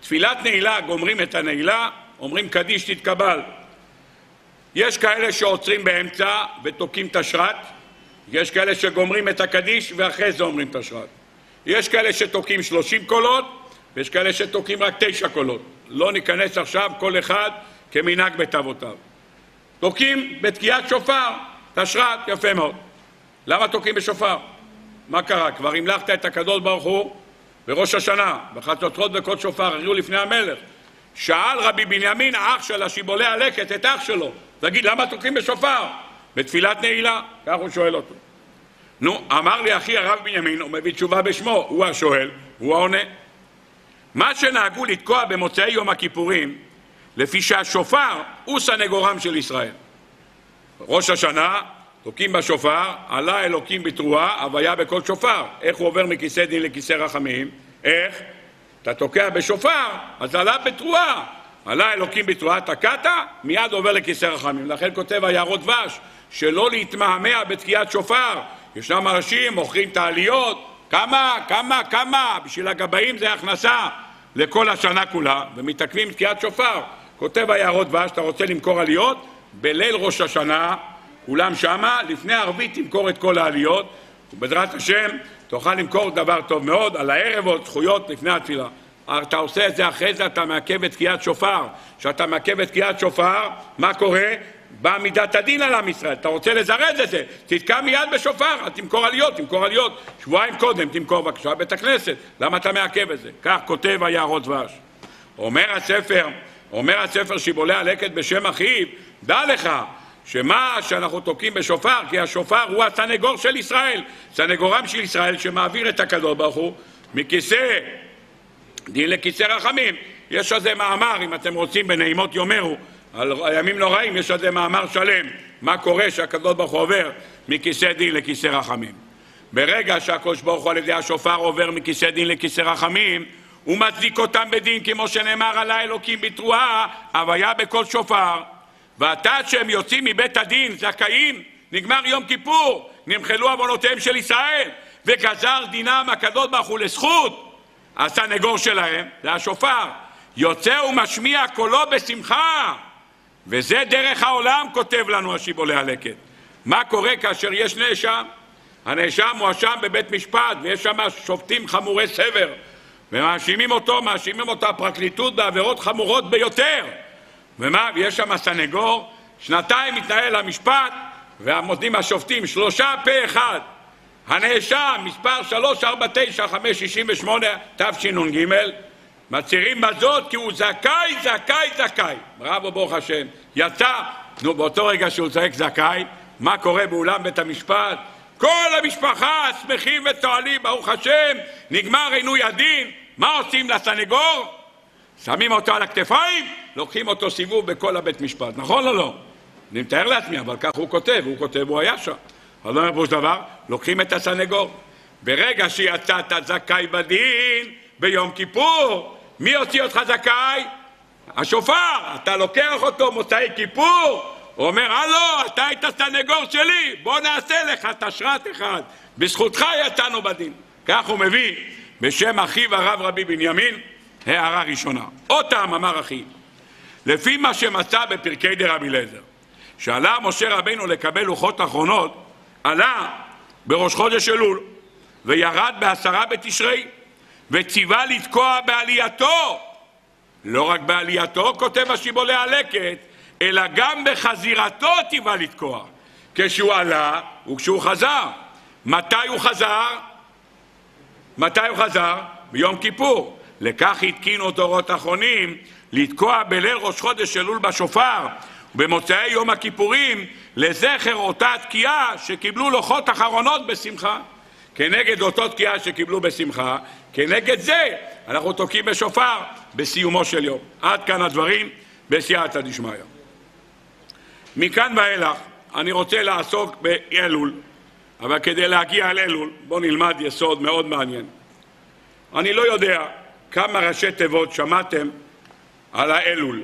תפילת נעילה, גומרים את הנעילה, אומרים קדיש תתקבל. יש כאלה שעוצרים באמצע ותוקעים את השרת, יש כאלה שגומרים את הקדיש ואחרי זה אומרים את השרת. יש כאלה שתוקעים שלושים קולות ויש כאלה שתוקעים רק תשע קולות. לא ניכנס עכשיו כל אחד כמנהג בית אבותיו. תוקעים בתקיעת שופר, תשרת, יפה מאוד. למה תוקעים בשופר? מה קרה? כבר המלכת את הקדוש ברוך הוא בראש השנה, בחצוצרות וקוד שופר, הריעו לפני המלך. שאל רבי בנימין, האח של השיבולי הלקט, את אח שלו, תגיד, למה תוקעים בשופר? בתפילת נעילה, כך הוא שואל אותו. נו, אמר לי אחי הרב בנימין, הוא מביא תשובה בשמו, הוא השואל, הוא העונה. מה שנהגו לתקוע במוצאי יום הכיפורים, לפי שהשופר הוא סנגורם של ישראל. ראש השנה, תוקעים בשופר, עלה אלוקים בתרועה, הוויה בכל שופר. איך הוא עובר מכיסא דין לכיסא רחמים? איך? אתה תוקע בשופר, אז עלה בתרועה. עלה אלוקים בתרועה, תקעת, מיד עובר לכיסא רחמים. לכן כותב היערות דבש, שלא להתמהמה בתקיעת שופר. ישנם אנשים, מוכרים את העליות, כמה, כמה, כמה, בשביל הגבאים זה הכנסה לכל השנה כולה, ומתעכבים תקיעת שופר. כותב היערות דבש, אתה רוצה למכור עליות? בליל ראש השנה, כולם שמה, לפני הערבית תמכור את כל העליות, ובעזרת השם תוכל למכור דבר טוב מאוד, על הערב עוד זכויות לפני התפילה. אתה עושה את זה אחרי זה, אתה מעכב את תקיעת שופר. כשאתה מעכב את תקיעת שופר, מה קורה? באה מידת הדין על עם ישראל, אתה רוצה לזרז את זה, תתקע מיד בשופר, תמכור עליות, תמכור עליות, שבועיים קודם תמכור בבקשה בית הכנסת, למה אתה מעכב את זה? כך כותב היערות דבש. אומר הספר, אומר הספר שיבולי הלקט בשם אחיו, דע לך שמה שאנחנו תוקעים בשופר, כי השופר הוא הסנגור של ישראל, סנגורם של ישראל שמעביר את הקדוש ברוך הוא מכיסא דין לכיסא רחמים. יש על זה מאמר, אם אתם רוצים, בנעימות יאמרו, על ימים נוראים, יש על זה מאמר שלם, מה קורה שהקדוש ברוך הוא עובר מכיסא דין לכיסא רחמים. ברגע שהקדוש ברוך הוא על ידי השופר עובר מכיסא דין לכיסא רחמים, הוא מצדיק אותם בדין, כמו שנאמר על האלוקים בתרועה, הוויה בכל שופר. ועתה שהם יוצאים מבית הדין זכאים, נגמר יום כיפור, נמחלו עוונותיהם של ישראל, וגזר דינם הקדוש ברוך הוא לזכות, הסנגור שלהם, זה השופר, יוצא ומשמיע קולו בשמחה, וזה דרך העולם, כותב לנו השיבולי הלקט. מה קורה כאשר יש נאשם? הנאשם מואשם בבית משפט ויש שם שופטים חמורי סבר ומאשימים אותו, מאשימים אותה הפרקליטות בעבירות חמורות ביותר ומה? יש שם סנגור, שנתיים מתנהל המשפט והמודים השופטים, שלושה פה אחד הנאשם, מספר 349568 תשנ"ג מצהירים בזאת כי הוא זכאי, זכאי, זכאי. בראבו ברוך השם. יצא, נו, באותו רגע שהוא צועק זכאי, מה קורה באולם בית המשפט? כל המשפחה שמחים ותועלים, ברוך השם, נגמר עינוי הדין. מה עושים לסנגור? שמים אותו על הכתפיים, לוקחים אותו סיבוב בכל הבית משפט. נכון או לא? אני מתאר לעצמי, אבל כך הוא כותב, הוא כותב, הוא היה שם. אבל לא אומר דבר, לוקחים את הסנגור. ברגע שיצאת זכאי בדין, ביום כיפור, מי הוציא אותך זכאי? השופר, אתה לוקח אותו מוצאי כיפור, הוא אומר, הלו, אתה היית סנגור שלי, בוא נעשה לך תשרת אחד, בזכותך יצאנו בדין. כך הוא מביא בשם אחיו הרב רבי בנימין, הערה ראשונה. עוד טעם אמר אחי, לפי מה שמצא בפרקי דרבי אליעזר, שעלה משה רבינו לקבל לוחות אחרונות, עלה בראש חודש אלול וירד בעשרה בתשרי וציווה לתקוע בעלייתו. לא רק בעלייתו, כותב השיבולי הלקט, אלא גם בחזירתו ציווה לתקוע. כשהוא עלה וכשהוא חזר. מתי הוא חזר? מתי הוא חזר? ביום כיפור. לכך התקינו דורות אחרונים לתקוע בליל ראש חודש אלול בשופר, במוצאי יום הכיפורים לזכר אותה תקיעה שקיבלו לוחות אחרונות בשמחה. כנגד אותו תקיעה שקיבלו בשמחה, כנגד זה אנחנו תוקעים בשופר בסיומו של יום. עד כאן הדברים בסייעתא דשמיא. מכאן ואילך אני רוצה לעסוק באלול, אבל כדי להגיע אל אלול בואו נלמד יסוד מאוד מעניין. אני לא יודע כמה ראשי תיבות שמעתם על האלול.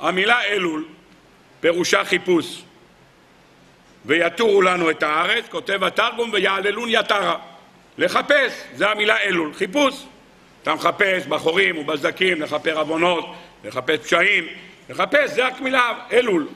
המילה אלול פירושה חיפוש. ויתורו לנו את הארץ, כותב התרגום, ויעללון יתרה. לחפש, זה המילה אלול, חיפוש. אתה מחפש בחורים ובסדקים, לכפר עוונות, לחפש פשעים, לחפש, זה רק מילה אלול.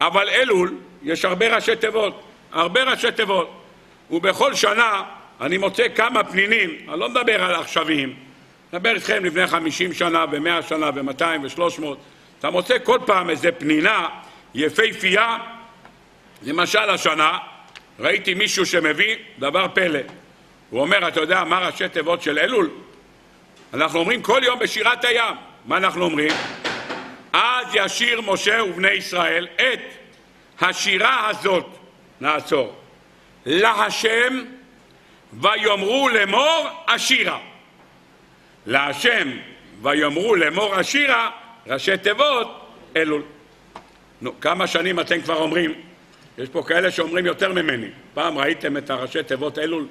אבל אלול, יש הרבה ראשי תיבות, הרבה ראשי תיבות. ובכל שנה אני מוצא כמה פנינים, אני לא מדבר על עכשוויים, מדבר איתכם לפני חמישים שנה ומאה שנה ומאתיים ושלוש מאות, אתה מוצא כל פעם איזה פנינה יפהפייה, למשל השנה ראיתי מישהו שמביא דבר פלא, הוא אומר, אתה יודע מה ראשי תיבות של אלול? אנחנו אומרים כל יום בשירת הים, מה אנחנו אומרים? אז ישיר משה ובני ישראל את השירה הזאת, נעצור, להשם ויאמרו לאמור אשירה. להשם ויאמרו לאמור אשירה, ראשי תיבות, אלול. נו, כמה שנים אתם כבר אומרים? יש פה כאלה שאומרים יותר ממני. פעם ראיתם את הראשי תיבות אלול?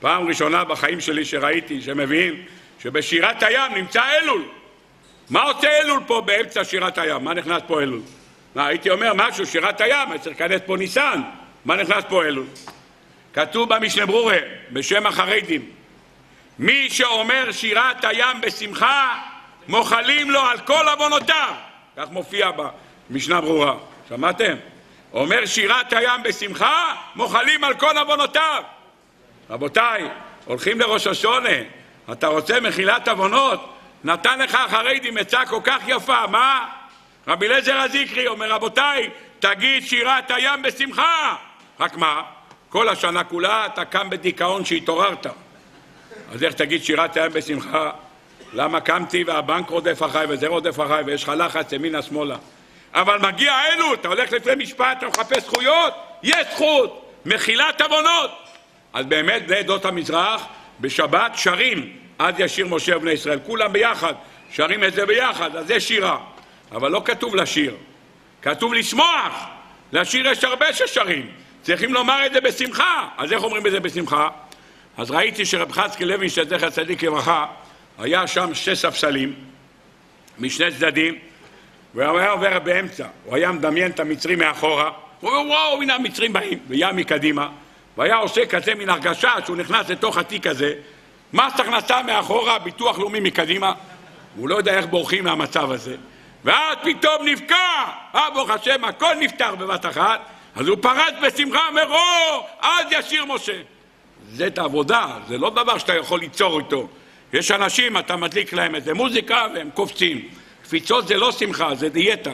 פעם ראשונה בחיים שלי שראיתי, שמביאים, שבשירת הים נמצא אלול. מה עושה אלול פה באמצע שירת הים? מה נכנס פה אלול? מה, הייתי אומר משהו, שירת הים, צריך להיכנס פה ניסן. מה נכנס פה אלול? כתוב במשנה ברורה, בשם החרדים, מי שאומר שירת הים בשמחה, מוחלים לו על כל עוונותיו. כך מופיע במשנה ברורה. שמעתם? אומר שירת הים בשמחה, מוחלים על כל עוונותיו. רבותיי, הולכים לראש השונה, אתה רוצה מחילת עוונות? נתן לך החרדים עצה כל כך יפה, מה? רבי אליעזר הזיקרי אומר, רבותיי, תגיד שירת הים בשמחה. רק מה? כל השנה כולה אתה קם בדיכאון שהתעוררת. אז איך תגיד שירת הים בשמחה? למה קמתי והבנק רודף אחריי וזה רודף אחריי ויש לך לחץ ימינה שמאלה? אבל מגיע אלו, אתה הולך לפני משפט, אתה מחפש זכויות? יש זכות, מחילת עוונות. אז באמת בני עדות המזרח בשבת שרים עד ישיר משה ובני ישראל, כולם ביחד, שרים את זה ביחד, אז זה שירה. אבל לא כתוב לשיר, כתוב לשמוח. לשיר יש הרבה ששרים, צריכים לומר את זה בשמחה. אז איך אומרים את זה בשמחה? אז ראיתי שרב חצקי לוינשטיין, זכר צדיק לברכה, היה שם שתי ספסלים משני צדדים, והוא היה עובר באמצע, הוא היה מדמיין את המצרים מאחורה, הוא אומר וואו הנה המצרים באים, והיה מקדימה, והיה עושה כזה מין הרגשה שהוא נכנס לתוך התיק הזה, מס הכנסה מאחורה, ביטוח לאומי מקדימה, הוא לא יודע איך בורחים מהמצב הזה, ואז פתאום נבקע, אה ברוך השם, הכל נפתר בבת אחת, אז הוא פרץ בשמחה, אומר, או, אז ישיר משה. זה את העבודה, זה לא דבר שאתה יכול ליצור איתו. יש אנשים, אתה מדליק להם איזה מוזיקה והם קופצים. קפיצות זה לא שמחה, זה דיאטה.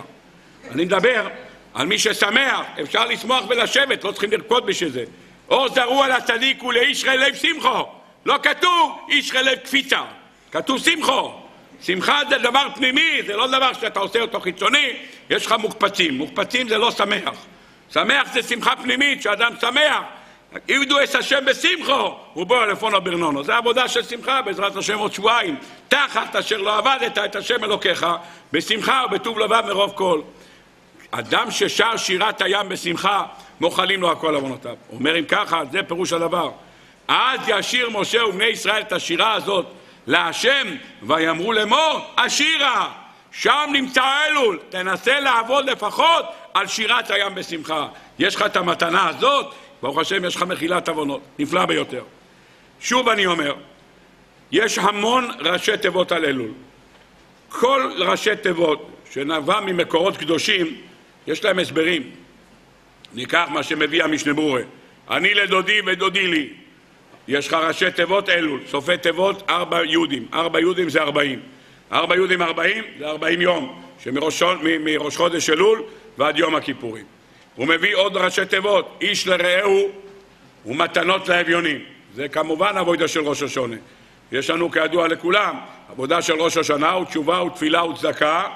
אני מדבר על מי ששמח, אפשר לשמוח ולשבת, לא צריכים לרקוד בשביל זה. או זרו על הצדיק ולאיש לב שמחו. לא כתוב איש לב קפיצה, כתוב שמחו. שמחה זה דבר פנימי, זה לא דבר שאתה עושה אותו חיצוני, יש לך מוקפצים. מוקפצים זה לא שמח. שמח זה שמחה פנימית, שאדם שמח. עבדו את השם בשמחו, ובואו לפונו ברנונו. זה עבודה של שמחה, בעזרת השם עוד שבועיים. תחת אשר לא עבדת את השם אלוקיך, בשמחה ובטוב לבב מרוב כל. אדם ששר שירת הים בשמחה, מוחלים לו הכל עוונותיו. אומר אם ככה, זה פירוש הדבר. אז ישיר משה ובני ישראל את השירה הזאת להשם, ויאמרו לאמור, השירה. שם נמצא אלול, תנסה לעבוד לפחות על שירת הים בשמחה. יש לך את המתנה הזאת, ברוך השם יש לך מחילת עוונות, נפלא ביותר. שוב אני אומר, יש המון ראשי תיבות על אלול. כל ראשי תיבות שנבע ממקורות קדושים, יש להם הסברים. ניקח מה שמביא המשנה ברורה. אני לדודי ודודי לי. יש לך ראשי תיבות אלול, סופי תיבות ארבע יהודים. ארבע יהודים זה ארבעים. ארבע יהודים ארבעים זה ארבעים יום, שמראש חודש אלול ועד יום הכיפורים. הוא מביא עוד ראשי תיבות, איש לרעהו ומתנות לאביונים. זה כמובן עבודה של ראש השונה. יש לנו כידוע לכולם, עבודה של ראש השנה הוא תשובה ותפילה וצדקה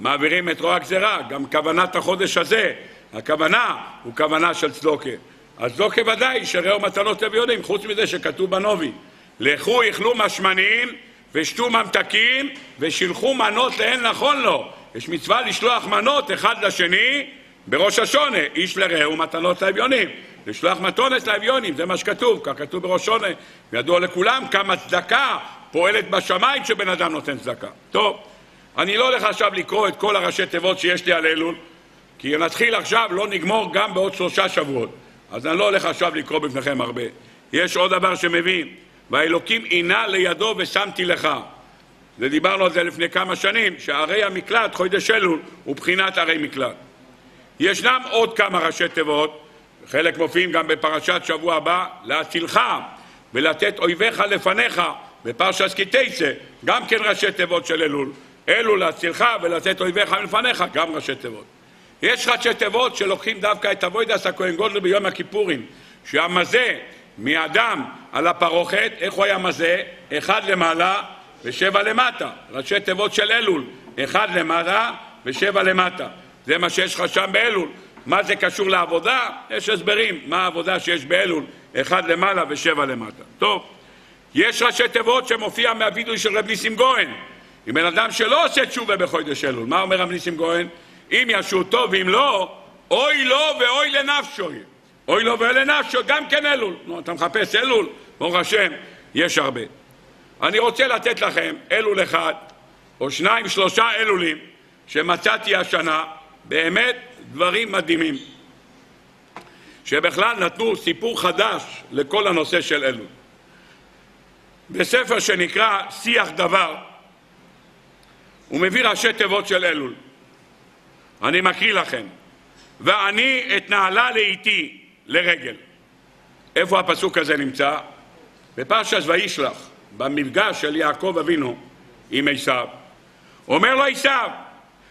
מעבירים את רוע הגזירה, גם כוונת החודש הזה, הכוונה הוא כוונה של צדוקה. אז צדוקה ודאי שראו מתנות אביונים, חוץ מזה שכתוב בנובי, לכו איכלו משמנים ושתו ממתקים ושילחו מנות לאין נכון לו. יש מצווה לשלוח מנות אחד לשני בראש השונה, איש לרעהו מתנות לאביונים. לשלוח מתונת לאביונים, זה מה שכתוב, כך כתוב בראש שונה. ידוע לכולם כמה צדקה פועלת בשמיים כשבן אדם נותן צדקה. טוב, אני לא הולך עכשיו לקרוא את כל הראשי תיבות שיש לי על אלול, כי נתחיל עכשיו, לא נגמור גם בעוד שלושה שבועות. אז אני לא הולך עכשיו לקרוא בפניכם הרבה. יש עוד דבר שמביא, והאלוקים עינה לידו ושמתי לך. ודיברנו על זה לפני כמה שנים, שערי המקלט, חודש אלול, הוא בחינת ערי מקלט. ישנם עוד כמה ראשי תיבות, חלק מופיעים גם בפרשת שבוע הבא, להצילך ולתת אויביך לפניך, בפרשת כי תצא, גם כן ראשי תיבות של אלול. אלול להצילך ולתת אויביך לפניך, גם ראשי תיבות. יש ראשי תיבות שלוקחים דווקא את אבוידס הכהן גודל ביום הכיפורים, שהמזה מאדם על הפרוכת, איך הוא היה מזה? אחד למעלה ושבע למטה. ראשי תיבות של אלול, אחד למעלה ושבע למטה. זה מה שיש לך שם באלול. מה זה קשור לעבודה? יש הסברים מה העבודה שיש באלול, אחד למעלה ושבע למטה. טוב, יש ראשי תיבות שמופיע מהווידוי של רב ניסים גוהן. אם בן אדם שלא עושה תשובה בחודש אלול, מה אומר רב ניסים גוהן? אם ישו טוב ואם לא, אוי לו ואוי לנפשו. אוי לו ואוי לנפשו, גם כן אלול. נו, אתה מחפש אלול? ברוך השם, יש הרבה. אני רוצה לתת לכם אלול אחד, או שניים, שלושה אלולים, שמצאתי השנה, באמת דברים מדהימים, שבכלל נתנו סיפור חדש לכל הנושא של אלול. בספר שנקרא שיח דבר, הוא מביא ראשי תיבות של אלול. אני מקריא לכם. ואני אתנהלה לאיתי לרגל. איפה הפסוק הזה נמצא? בפרשת וישלח, במפגש של יעקב אבינו עם עשיו. אומר לו עשיו,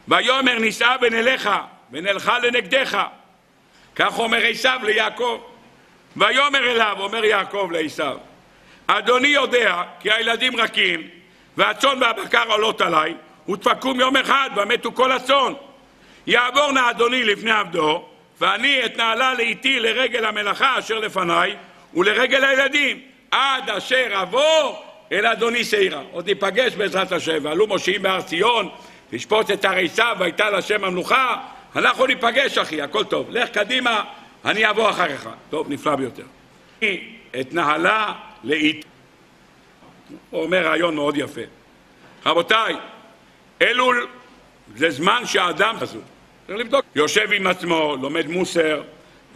ויאמר נישא ונלך ונלכה לנגדך. כך אומר עשיו ליעקב. ויאמר אליו, אומר יעקב לעשיו, אדוני יודע כי הילדים רכים והצאן והבקר עולות עליי ותפקום יום אחד ומתו כל הצאן. יעבור נא אדוני לפני עבדו ואני אתנהלה לאיתי לרגל המלאכה אשר לפניי ולרגל הילדים עד אשר אבוא אל אדוני שעירה. עוד ניפגש בעזרת השם ועלו מושיעים בהר ציון לשפוט את הרי סב והייתה להשם המלוכה אנחנו ניפגש אחי, הכל טוב. לך קדימה, אני אבוא אחריך. טוב, נפלא ביותר. אתנהלה לאיתי. הוא אומר רעיון מאוד יפה. רבותיי, אלול זה זמן שהאדם הזו, צריך לבדוק, יושב עם עצמו, לומד מוסר,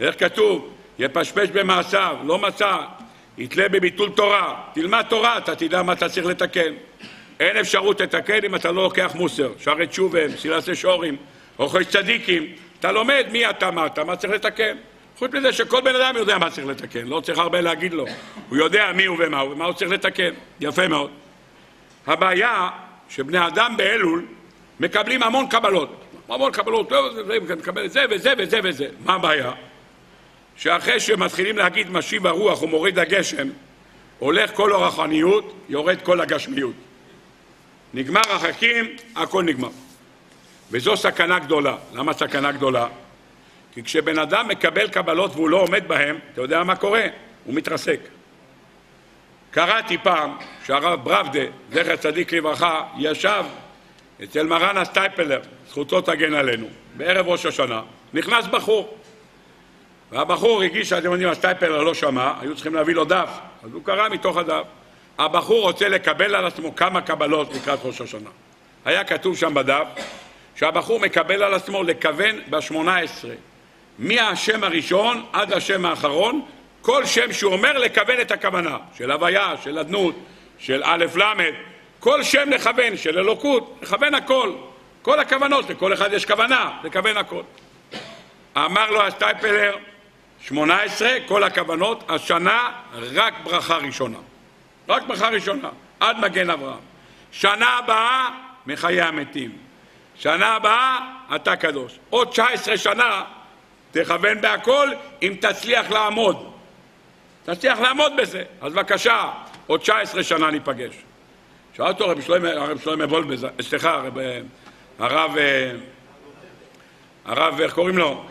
איך כתוב? יפשפש במעשיו, לא מצא, יתלה בביטול תורה, תלמד תורה, אתה תדע מה אתה צריך לתקן. אין אפשרות לתקן אם אתה לא לוקח מוסר, שערי תשובה, מסילת שורים, אוכל צדיקים, אתה לומד מי אתה, מה אתה, מה צריך לתקן. חוץ מזה שכל בן אדם יודע מה צריך לתקן, לא צריך הרבה להגיד לו. הוא יודע מי הוא ומה הוא ומה הוא צריך לתקן. יפה מאוד. הבעיה שבני אדם באלול מקבלים המון קבלות. המון קבלות, מקבל זה וזה וזה וזה. מה הבעיה? שאחרי שמתחילים להגיד משיב הרוח ומוריד הגשם, הולך כל הרוחניות, יורד כל הגשמיות. נגמר החכים, הכל נגמר. וזו סכנה גדולה. למה סכנה גדולה? כי כשבן אדם מקבל קבלות והוא לא עומד בהן, אתה יודע מה קורה? הוא מתרסק. קראתי פעם שהרב ברבדה, זכר צדיק לברכה, ישב אצל מרן הסטייפלר, זכותו תגן עלינו, בערב ראש השנה, נכנס בחור. והבחור הגיש שאתם יודעים, הסטייפלר לא שמע, היו צריכים להביא לו דף, אז הוא קרא מתוך הדף. הבחור רוצה לקבל על עצמו כמה קבלות לקראת ראש השנה. היה כתוב שם בדף שהבחור מקבל על עצמו לכוון בשמונה עשרה, מהשם הראשון עד השם האחרון, כל שם שהוא אומר לכוון את הכוונה, של הוויה, של אדנות, של א' ל', כל שם לכוון, של אלוקות, לכוון הכל. כל הכוונות, לכל אחד יש כוונה, לכוון הכל. אמר לו שמונה עשרה, כל הכוונות, השנה רק ברכה ראשונה. רק ברכה ראשונה, עד מגן אברהם. שנה הבאה, מחיי המתים. שנה הבאה אתה קדוש. עוד 19 שנה תכוון בהכל אם תצליח לעמוד. תצליח לעמוד בזה. אז בבקשה, עוד 19 שנה ניפגש. שאל אותו שלמה, הרב שלמה וולבז, סליחה, הרב, הרב, אה, הרב, איך קוראים לו?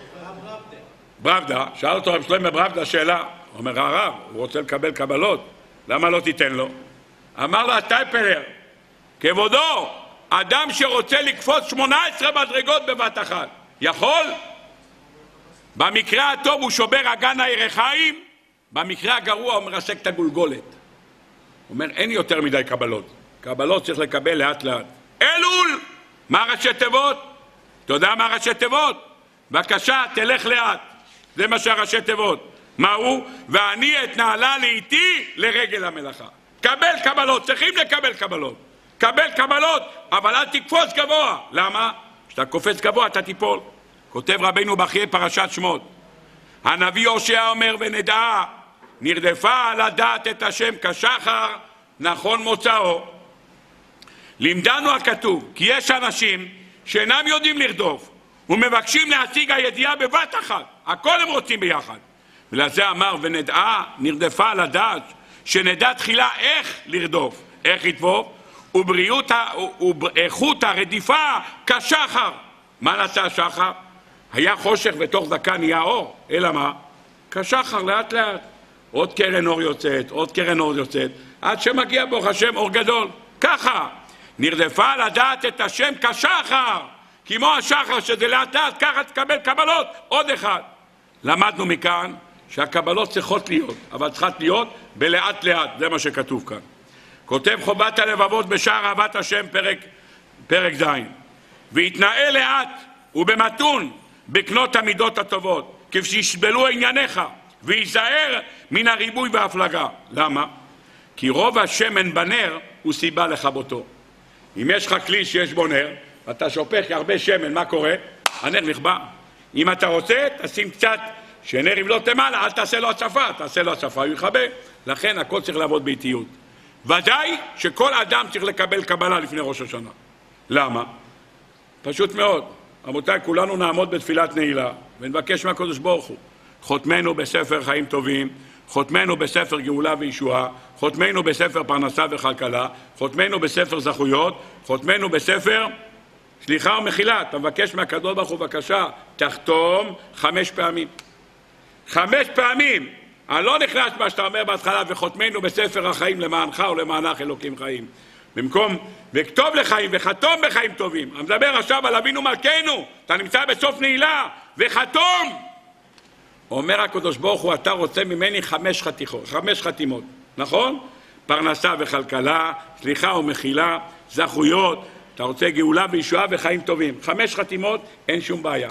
ברבדה, שאל אותו רב שלמה ברבדה שאלה, אומר, הרב, הוא רוצה לקבל קבלות, למה לא תיתן לו? אמר לו הטייפלר, כבודו, אדם שרוצה לקפוץ 18 מדרגות בבת אחת, יכול? במקרה הטוב הוא שובר אגן הירחיים, במקרה הגרוע הוא מרסק את הגולגולת. הוא אומר, אין יותר מדי קבלות. קבלות צריך לקבל לאט לאט. אלול! מה ראשי תיבות? אתה יודע מה ראשי תיבות? בבקשה, תלך לאט. זה מה שהראשי תיבות. מה הוא? ואני אתנהלה לאיתי לרגל המלאכה. קבל קבלות, צריכים לקבל קבלות. קבל קבלות, אבל אל תקפוץ גבוה. למה? כשאתה קופץ גבוה אתה תיפול. כותב רבנו בחיי פרשת שמות. הנביא הושע אומר ונדע נרדפה לדעת את השם כשחר נכון מוצאו. לימדנו הכתוב כי יש אנשים שאינם יודעים לרדוף ומבקשים להשיג הידיעה בבת אחת, הכל הם רוצים ביחד. ולזה אמר ונדעה נרדפה לדעת שנדע תחילה איך לרדוף, איך לדבוף ובריאות, ואיכות הרדיפה כשחר. מה נעשה השחר? היה חושך ותוך דקה נהיה אור, אלא מה? כשחר לאט לאט. עוד קרן אור יוצאת, עוד קרן אור יוצאת, עד שמגיע ברוך השם אור גדול. ככה, נרדפה לדעת את השם כשחר, כמו השחר שזה לאט לאט, ככה תקבל קבלות, עוד אחד. למדנו מכאן שהקבלות צריכות להיות, אבל צריכות להיות בלאט לאט, זה מה שכתוב כאן. כותב חובת הלבבות בשער אהבת השם, פרק, פרק ז', והתנאה לאט ובמתון בקנות המידות הטובות, כשישבלו ענייניך, וייזהר מן הריבוי וההפלגה. למה? כי רוב השמן בנר הוא סיבה לכבותו. אם יש לך כלי שיש בו נר, ואתה שופך הרבה שמן, מה קורה? הנר נכבה. אם אתה רוצה, תשים קצת שנר יבלוט למעלה, אל תעשה לו הצפה, תעשה לו הצפה, הוא יכבה. לכן הכל צריך לעבוד באיטיות. ודאי שכל אדם צריך לקבל קבלה לפני ראש השנה. למה? פשוט מאוד. רבותיי, כולנו נעמוד בתפילת נעילה ונבקש מהקדוש ברוך הוא חותמנו בספר חיים טובים, חותמנו בספר גאולה וישועה, חותמנו בספר פרנסה וכלכלה, חותמנו בספר זכויות, חותמנו בספר סליחה ומחילה. אתה מבקש מהקדוש ברוך הוא בבקשה, תחתום חמש פעמים. חמש פעמים! אני לא נכנס מה שאתה אומר בהתחלה, וחותמנו בספר החיים למענך ולמענך אלוקים חיים. במקום וכתוב לחיים וחתום בחיים טובים. אני מדבר עכשיו על אבינו מלכנו, אתה נמצא בסוף נעילה, וחתום! אומר הקדוש ברוך הוא, אתה רוצה ממני חמש, חתיכות, חמש חתימות, נכון? פרנסה וכלכלה, סליחה ומחילה, זכויות, אתה רוצה גאולה וישועה וחיים טובים. חמש חתימות, אין שום בעיה.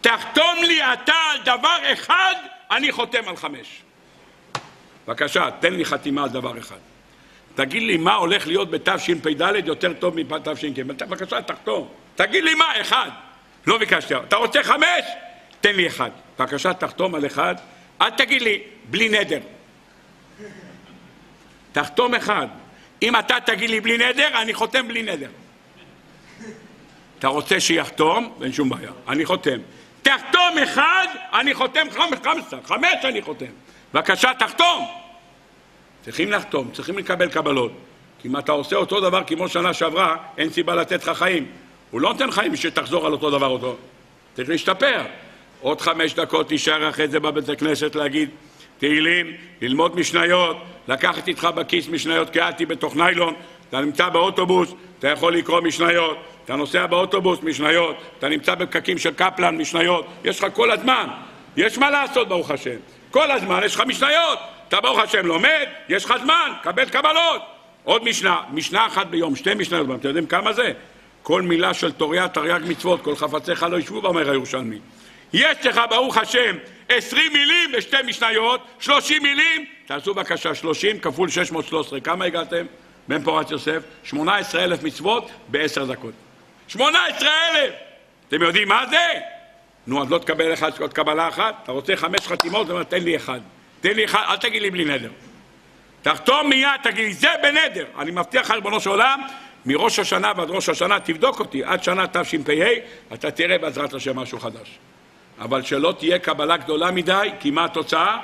תחתום לי אתה על דבר אחד, אני חותם על חמש. בבקשה, תן לי חתימה על דבר אחד. תגיד לי מה הולך להיות בתשפ"ד יותר טוב מתש"ג. בבקשה, תחתום. תגיד לי מה, אחד. לא ביקשתי. אתה רוצה חמש? תן לי אחד. בבקשה, תחתום על אחד. אל תגיד לי, בלי נדר. תחתום אחד. אם אתה תגיד לי בלי נדר, אני חותם בלי נדר. אתה רוצה שיחתום? אין שום בעיה. אני חותם. תחתום אחד, אני חותם חמש, חמש, אני חותם. בבקשה, תחתום. צריכים לחתום, צריכים לקבל קבלות. כי אם אתה עושה אותו דבר כמו שנה שעברה, אין סיבה לתת לך חיים. הוא לא נותן חיים בשביל שתחזור על אותו דבר אותו. צריך להשתפר. עוד חמש דקות תישאר אחרי זה בבית הכנסת להגיד תהילים, ללמוד משניות, לקחת איתך בכיס משניות קהתי בתוך ניילון, אתה נמצא באוטובוס, אתה יכול לקרוא משניות, אתה נוסע באוטובוס, משניות, אתה נמצא בפקקים של קפלן, משניות, יש לך כל הזמן, יש מה לעשות ברוך השם, כל הזמן יש לך משניות, אתה ברוך השם לומד, יש לך זמן, קבל קבלות. עוד משנה, משנה אחת ביום, שתי משניות, אתם יודעים כמה זה? כל מילה של תוריה תרי"ג מצוות, כל חפציך לא ישבו באומר הירושלמי. יש לך ברוך השם עשרים מילים בשתי משניות, שלושים מילים, תעשו בבקשה שלושים כפול שש מאות שלוש עשרה, כמה הגעתם? בן פורת יוסף, שמונה עשרה אלף מצוות בעשר דקות. שמונה עשרה אלף! אתם יודעים מה זה? נו, אז לא תקבל אחד עוד קבלה אחת? אתה רוצה חמש חתימות? אומר, תן לי אחד. תן לי אחד, אל תגיד לי בלי נדר. תחתום מיד, תגיד לי, זה בנדר. אני מבטיח לך, ריבונו של עולם, מראש השנה ועד ראש השנה, תבדוק אותי, עד שנה תשפ"ה, אתה תראה בעזרת השם משהו חדש. אבל שלא תהיה קבלה גדולה מדי, כי מה התוצאה?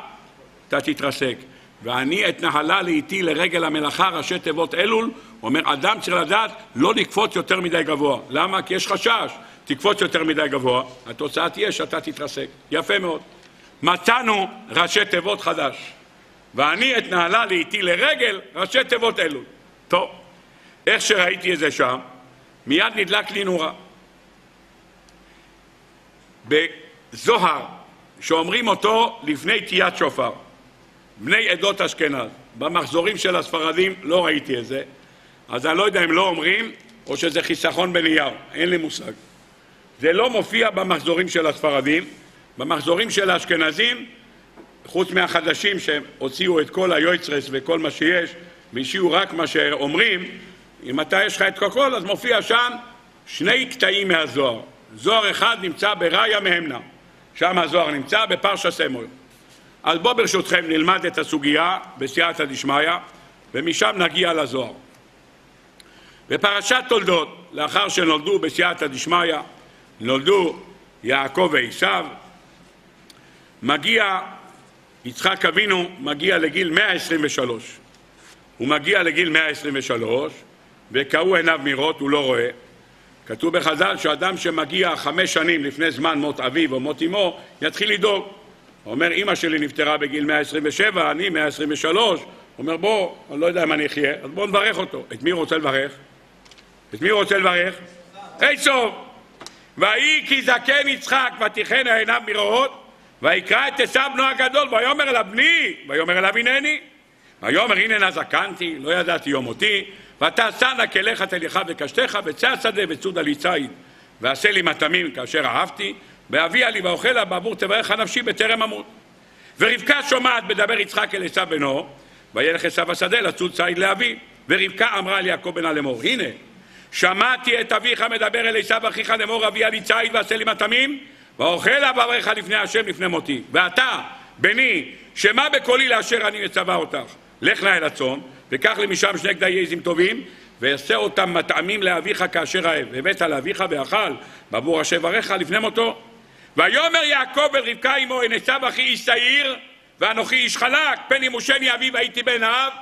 אתה תתרסק. ואני אתנהלה לאיתי לרגל המלאכה, ראשי תיבות אלול, אומר, אדם צריך לדעת לא לקפוץ יותר מדי גבוה. למה? כי יש חשש. תקפוץ יותר מדי גבוה, התוצאה תהיה שאתה תתרסק. יפה מאוד. מצאנו ראשי תיבות חדש. ואני את נעלה לאיתי לרגל ראשי תיבות אלו. טוב, איך שראיתי את זה שם, מיד נדלק לי נורה. בזוהר, שאומרים אותו לפני תיית שופר, בני עדות אשכנז, במחזורים של הספרדים לא ראיתי את זה, אז אני לא יודע אם לא אומרים או שזה חיסכון בנייר, אין לי מושג. זה לא מופיע במחזורים של הספרדים, במחזורים של האשכנזים, חוץ מהחדשים שהוציאו את כל היועצרס וכל מה שיש והשאירו רק מה שאומרים, אם אתה יש לך את הכל אז מופיע שם שני קטעים מהזוהר. זוהר אחד נמצא בראיה מהמנה, שם הזוהר נמצא בפרשה סמול. אז בואו ברשותכם נלמד את הסוגיה בסייעתא דשמיא ומשם נגיע לזוהר. בפרשת תולדות, לאחר שנולדו בסייעתא דשמיא, נולדו יעקב ועשיו, מגיע, יצחק אבינו מגיע לגיל 123. הוא מגיע לגיל 123 וקהו עיניו מראות, הוא לא רואה. כתוב בחז"ל שאדם שמגיע חמש שנים לפני זמן מות אביו או מות אמו, יתחיל לדאוג. אומר, אמא שלי נפטרה בגיל 127, אני 123. הוא אומר, בוא, אני לא יודע אם אני אחיה, אז בוא נברך אותו. את מי הוא רוצה לברך? את מי הוא רוצה לברך? עשו! ויהי כי זקן יצחק ותיכנה עיניו מראות ויקרא את עשיו בנו הגדול ויאמר אליו בני ויאמר אליו הנני ויאמר הנה זקנתי לא ידעתי יום אותי ותעשה נא כליך תליך וקשתך וצא השדה וצודה לי ציד ועשה לי מטעמים כאשר אהבתי ואביה לי ואוכלה בעבור תברך נפשי בטרם אמות. ורבקה שומעת בדבר יצחק אל עשיו בנו וילך עשיו השדה לצוד ציד לאבי. ורבקה אמרה אל יעקב בנה לאמור הנה שמעתי את אביך מדבר אל עשיו אחיך לאמור אביה לי ציד ועשה לי מטעמים ואוכל אבריך לפני השם לפני מותי. ואתה בני שמע בקולי לאשר אני מצווה אותך? לך נא אל הצאן וקח לי משם שני גדיי עזים טובים ועשה אותם מטעמים לאביך כאשר אהב והבאת לאביך ואכל בעבור אשר ברך לפני מותו ויאמר יעקב אל רבקה אמו הן עשיו אחי איש שעיר ואנוכי איש חלק פן ימושני אבי והייתי בן אב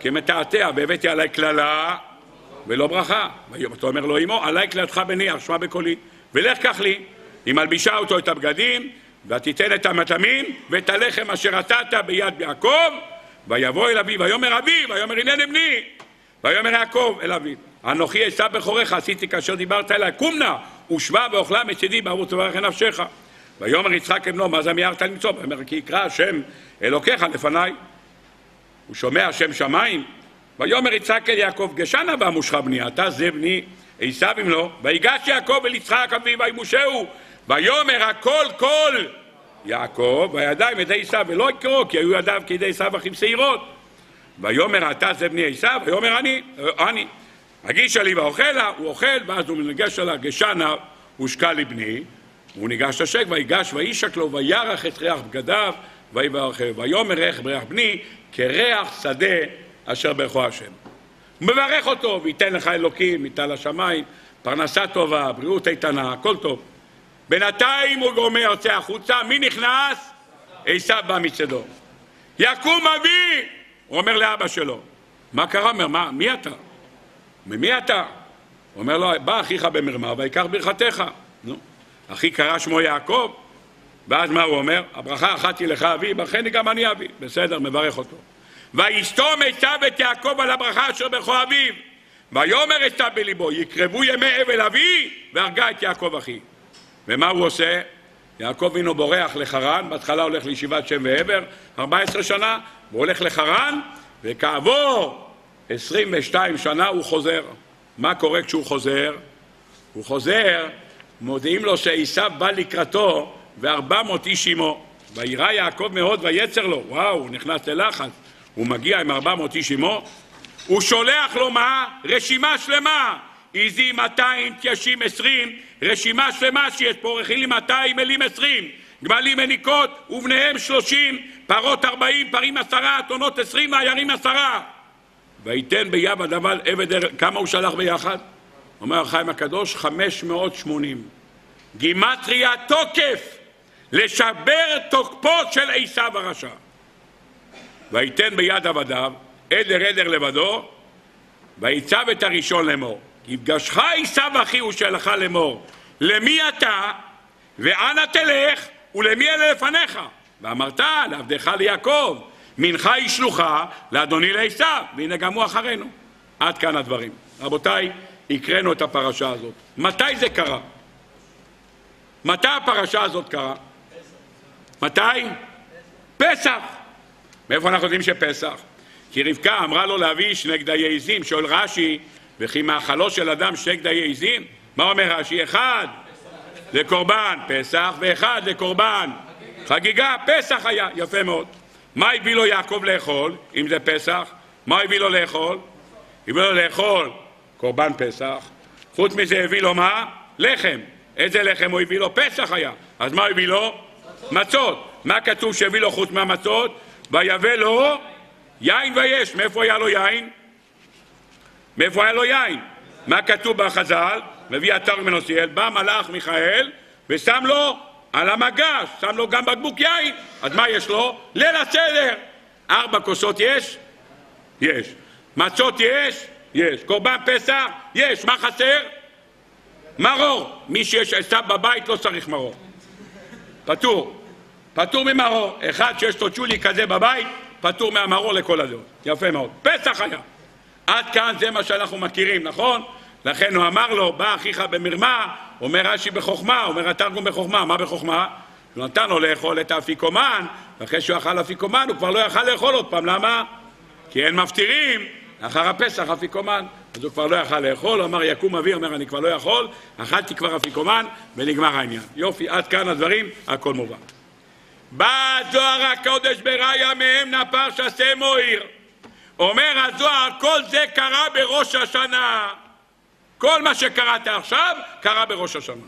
כמתעתע והבאתי עלי קללה ולא ברכה. ואתה אומר לו אמו, עלי קללתך בניח, שמע בקולי, ולך קח לי. היא מלבישה אותו את הבגדים, ותיתן את המטעמים, ואת הלחם אשר נתת ביד יעקב, ויבוא אל אביו, ויאמר אביו, ויאמר הנני בני, ויאמר יעקב אל אביו, אנוכי אשא בכורך עשיתי כאשר דיברת אליי, קום נא, ושבע ואוכלה מצידי בערוץ תברך נפשך. ויאמר יצחק אבנו, מה זה מיהרת למצוא? ויאמר כי יקרא השם אלוקיך לפניי. הוא שומע שם שמיים, ויאמר יצחק אל יעקב גשנה בעמושך בני אתה זה בני עשיו אם לא ויגש יעקב אל יצחק אביו וימושהו. ויאמר הכל כל. יעקב וידיים ידי עשיו ולא יקרו כי היו ידיו כידי עשיו אחים שעירות. ויאמר אתה זה בני עשיו? ויאמר אני אני הגישה לי ואוכלה הוא אוכל ואז הוא ניגש אליו גשנה הושקע לבני הוא ניגש לשק ויגש וישק לו וירח את ריח בגדיו ויאמר ריח בריח בני כריח שדה אשר ברכו השם. הוא מברך אותו, וייתן לך אלוקים, ייתן לשמיים, פרנסה טובה, בריאות איתנה, הכל טוב. בינתיים הוא גורמי יוצא החוצה, מי נכנס? עשיו בא מצדו. יקום אבי! הוא אומר לאבא שלו. מה קרה? אומר, מה, מי אתה? ממי אתה? הוא אומר לו, בא אחיך במרמה ויקח ברכתך. נו, אחי קרא שמו יעקב, ואז מה הוא אומר? הברכה אחת היא לך אבי, ברכני גם אני אבי. בסדר, מברך אותו. ויסתום עשיו את יעקב על הברכה אשר בכו אביו. ויאמר עשיו בליבו, יקרבו ימי אבל אבי, והרגה את יעקב אחי. ומה הוא עושה? יעקב אינו בורח לחרן, בהתחלה הולך לישיבת שם ועבר, 14 שנה, הוא הולך לחרן, וכעבור 22 שנה הוא חוזר. מה קורה כשהוא חוזר? הוא חוזר, מודיעים לו שעשיו בא לקראתו וארבע מאות איש עמו. וירא יעקב מאוד ויצר לו, וואו, הוא נכנס ללחץ. הוא מגיע עם 400 איש עמו, הוא שולח לו מה? רשימה שלמה. עזים 200, תיישים 20, רשימה שלמה שיש פה, רכילים 200, אלים 20, גמלים מניקות ובניהם 30, פרות 40, פרים 10, אתונות 20 והירים 10. ויתן ביב הדבל עבד, כמה הוא שלח ביחד? אומר החיים הקדוש, 580. גימטריה תוקף לשבר תוקפו של עשיו הרשע. ויתן ביד עבדיו, עדר עדר לבדו, ויצב את הראשון לאמור. כי פגשך עשיו אחיהו שלך לאמור. למי אתה ואנה תלך ולמי אלה לפניך? ואמרת לעבדך ליעקב, מנחה היא שלוחה לאדוני לעשיו, והנה גם הוא אחרינו. עד כאן הדברים. רבותיי, הקראנו את הפרשה הזאת. מתי זה קרה? מתי הפרשה הזאת קרה? מתי? פסח. מאיפה אנחנו יודעים שפסח? כי רבקה אמרה לו להביא שני גדיי עזים, שואל רש"י, וכי מאכלו של אדם שני גדיי עזים? מה אומר רש"י? אחד לקורבן פסח ואחד לקורבן חגיגה, פסח היה, יפה מאוד. מה הביא לו יעקב לאכול, אם זה פסח? מה הביא לו לאכול? הביא לו לאכול קורבן פסח, חוץ מזה הביא לו מה? לחם. איזה לחם הוא הביא לו? פסח היה. אז מה הביא לו? מצות. מה כתוב שהביא לו חוץ מהמצות? ויבא לו יין ויש. מאיפה היה לו יין? מאיפה היה לו יין? מה כתוב בחז"ל? מביא אתר מנוסיאל, בא מלאך מיכאל ושם לו על המגש, שם לו גם בקבוק יין. אז מה יש לו? ליל הסדר. ארבע כוסות יש? יש. מצות יש? יש. קורבן פסח? יש. מה חסר? מרור. מי שיש עשיו בבית לא צריך מרור. פטור. פטור ממרור. אחד שיש לו צ'ולי כזה בבית, פטור מהמרור לכל הדעות. יפה מאוד. פסח היה. עד כאן זה מה שאנחנו מכירים, נכון? לכן הוא אמר לו, בא אחיך במרמה, אומר רש"י בחוכמה, אומר התרגום בחוכמה, מה בחוכמה? הוא נתן לו לאכול את האפיקומן, ואחרי שהוא אכל אפיקומן הוא כבר לא יכל לאכול עוד פעם, למה? כי אין מפטירים אחר הפסח אפיקומן. אז הוא כבר לא יכל לאכול, הוא אמר יקום אבי, אומר אני כבר לא יכול, אכלתי כבר אפיקומן ונגמר העניין. יופי, עד כאן הדברים, הכל מובן. בא זוהר הקודש בראיה מהם נפר שסה מוהיר. אומר הזוהר, כל זה קרה בראש השנה. כל מה שקראת עכשיו, קרה בראש השנה.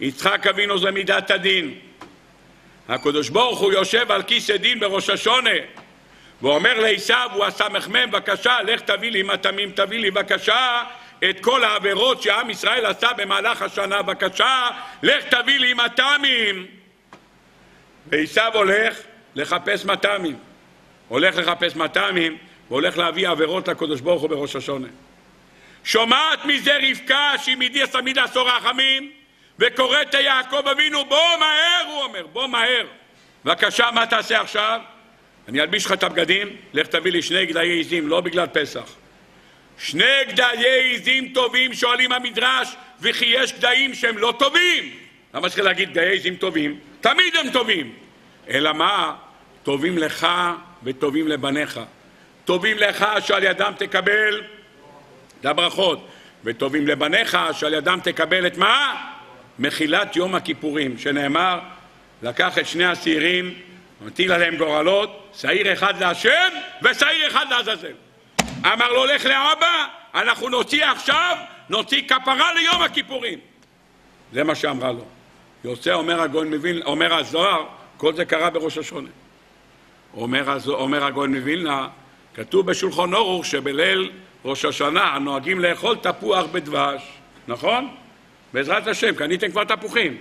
יצחק אבינו זה מידת הדין. הקדוש ברוך הוא יושב על כיס הדין בראש השונה ואומר לעשו, הוא הסמ"ם, בבקשה, לך תביא לי מתמים, תביא לי בבקשה את כל העבירות שעם ישראל עשה במהלך השנה, בבקשה, לך תביא לי מתמים. ועשו הולך לחפש מתמים. הולך לחפש מתמים והולך להביא עבירות לקדוש ברוך הוא בראש השונה. שומעת מזה רבקה שהיא מדי סמיד עשור רחמים וקוראת ליעקב אבינו בוא מהר הוא אומר בוא מהר בבקשה מה תעשה עכשיו? אני אלביש לך את הבגדים לך תביא לי שני גדיי עזים לא בגלל פסח שני גדיי עזים טובים שואלים המדרש וכי יש גדיים שהם לא טובים למה צריך להגיד גדיי עזים טובים? תמיד הם טובים אלא מה? טובים לך וטובים לבניך טובים לך שעל ידם תקבל את הברכות, וטובים לבניך שעל ידם תקבל את מה? מחילת יום הכיפורים, שנאמר, לקח את שני השעירים, מטיל עליהם גורלות, שעיר אחד להשם ושעיר אחד לעזאזל. אמר לו, לך לאבא, אנחנו נוציא עכשיו, נוציא כפרה ליום הכיפורים. זה מה שאמרה לו. יוצא, אומר הגויין מווילנה, אומר הזוהר, כל זה קרה בראש השונה. אומר, אומר הגויין מווילנה, כתוב בשולחון אורוך שבליל ראש השנה נוהגים לאכול תפוח בדבש, נכון? בעזרת השם, קניתם כבר תפוחים.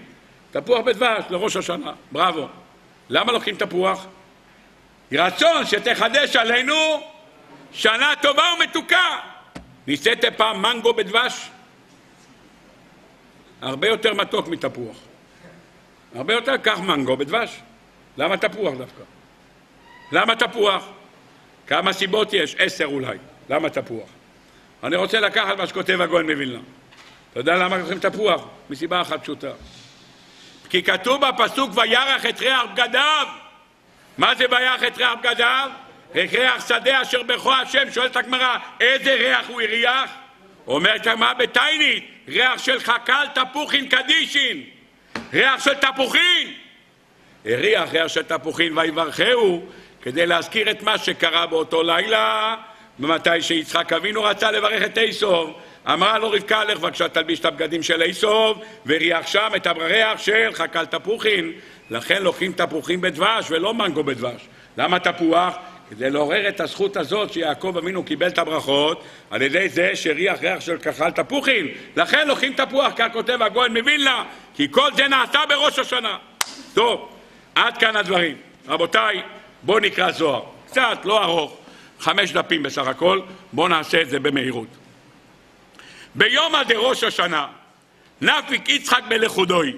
תפוח בדבש לראש השנה, בראבו. למה לוקחים תפוח? רצון שתחדש עלינו שנה טובה ומתוקה. ניסיתם פעם מנגו בדבש? הרבה יותר מתוק מתפוח. הרבה יותר, קח מנגו בדבש. למה תפוח דווקא? למה תפוח? כמה סיבות יש? עשר אולי. למה תפוח? אני רוצה לקחת מה שכותב הגויין מווילנה. אתה יודע למה לוקחים תפוח? מסיבה אחת פשוטה. כי כתוב בפסוק וירח את ריח בגדיו. מה זה וירח את ריח בגדיו? ריח שדה אשר בכו השם. שואלת הגמרא, איזה ריח הוא הריח? אומרת הגמרא בתיינית, ריח של חקל תפוחין קדישין. ריח של תפוחין. הריח ריח של תפוחין ויברכהו כדי להזכיר את מה שקרה באותו לילה ומתי שיצחק אבינו רצה לברך את איסוב אמרה לו רבקה לך בבקשה תלביש את הבגדים של איסוב וריח שם את הריח של חקל תפוחין לכן לוקחים תפוחים בדבש ולא מנגו בדבש. למה תפוח? כדי לעורר את הזכות הזאת שיעקב אבינו קיבל את הברכות על ידי זה שריח ריח של כחל תפוחין לכן לוקחים תפוח כך כותב הגויין מווילנה כי כל זה נעשה בראש השנה. טוב, עד כאן הדברים. רבותיי בואו נקרא זוהר. קצת, לא ארוך חמש דפים בסך הכל, בואו נעשה את זה במהירות. ביום דראש השנה, נפיק יצחק בלכודוי,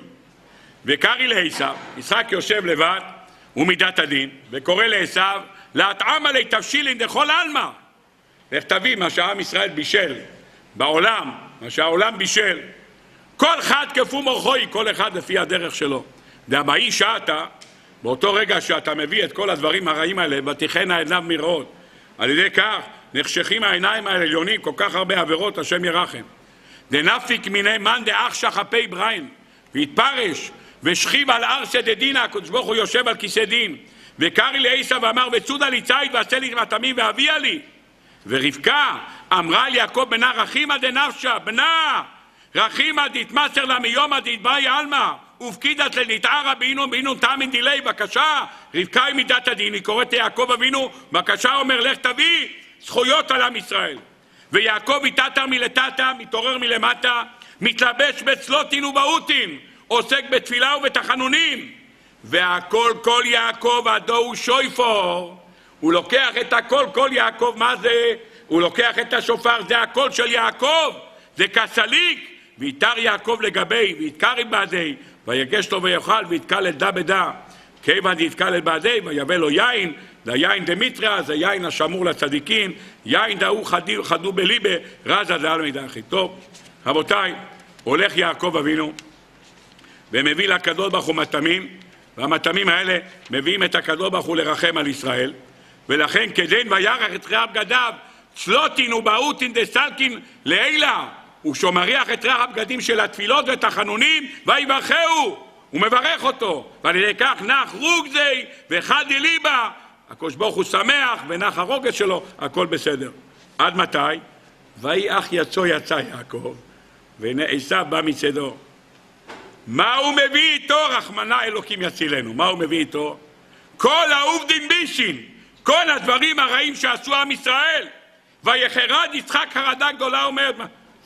וקרי לעשו, יצחק יושב לבד, ומידת הדין, וקורא לעשו, להטעם עלי תבשילין דכל עלמא. איך תביא מה שעם ישראל בישל בעולם, מה שהעולם בישל. כל אחד כפו מורחוי, כל אחד לפי הדרך שלו. דאבאי שעתה, באותו רגע שאתה מביא את כל הדברים הרעים האלה, ותכהנה עיניו מראות. על ידי כך נחשכים העיניים העליונים, כל כך הרבה עבירות, השם ירחם. דנפיק מיני מאן דאחשך אפי בריין, והתפרש, ושכיב על ארסא דדינא, הקדוש ברוך הוא יושב על כיסא דין. וקרעי לעשו ואמר, וצודה לי ציד ועשה לי מטעמים ואביה לי. ורבקה אמרה אל יעקב בנה רחימא דנפשה, בנה רחימא דתמסר לה מיומא דתבאי עלמא ופקידת לנתערא באינו באינו תאמין דילי, בבקשה, רבקה היא מידת הדין, היא קוראת ליעקב אבינו, בבקשה אומר לך תביא זכויות על עם ישראל. ויעקב איתתא מלטתא, מתעורר מלמטה, מתלבש בצלוטין ובאותין, עוסק בתפילה ובתחנונים. והכל כל יעקב עדו הוא שויפור. הוא לוקח את הכל כל יעקב, מה זה? הוא לוקח את השופר, זה הקול של יעקב, זה כסליק. ויתר יעקב לגבי, ויתקר עם בעדי, ויגש לו ויאכל, ויתקל אל דה בדה. כיוון דתקל אל בעדי, ויבא לו יין, זה יין דמיטריה, זה יין השמור לצדיקים, יין דהוא חדו בליבה, רזה זה על מידה הכי טוב. רבותיי, הולך יעקב אבינו, ומביא לקדוש ברוך הוא מטעמים, והמטעמים האלה מביאים את הקדוש ברוך הוא לרחם על ישראל, ולכן כדין וירח את ריח בגדיו, צלוטין ובאותין דסלקין לעילה, ושומריח את ריח הבגדים של התפילות והתחנונים, ויברכהו, הוא מברך אותו, ועל ידי כך נח רוגזי וחד ליבה, הקדוש ברוך הוא שמח ונח הרוגז שלו, הכל בסדר. עד מתי? ויהי אח יצו יצא יעקב, והנה עשיו בא מצדו. מה הוא מביא איתו? רחמנא אלוקים יצילנו. מה הוא מביא איתו? כל העובדין בישין, כל הדברים הרעים שעשו עם ישראל. ויחרד יצחק חרדה גדולה אומרת,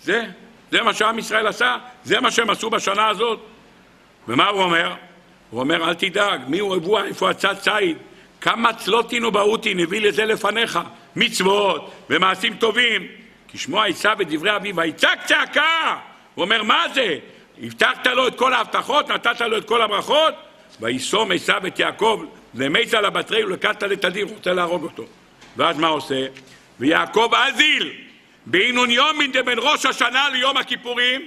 זה, זה מה שעם ישראל עשה? זה מה שהם עשו בשנה הזאת? ומה הוא אומר? הוא אומר, אל תדאג, מי הוא אבוה, איפה עצת ציד? כמה צלוטין ובאותין הביא לזה לפניך, מצוות ומעשים טובים. כי שמוע עיסה ודברי אביו, ויצעק צעקה! הוא אומר, מה זה? הבטחת לו את כל ההבטחות, נתת לו את כל הברכות? ויסום עשיו את יעקב למייצה לבטרי ולקטת לתדיר, רוצה להרוג אותו. ואז מה עושה? ויעקב אזיל, בהינון יומין דבין ראש השנה ליום הכיפורים,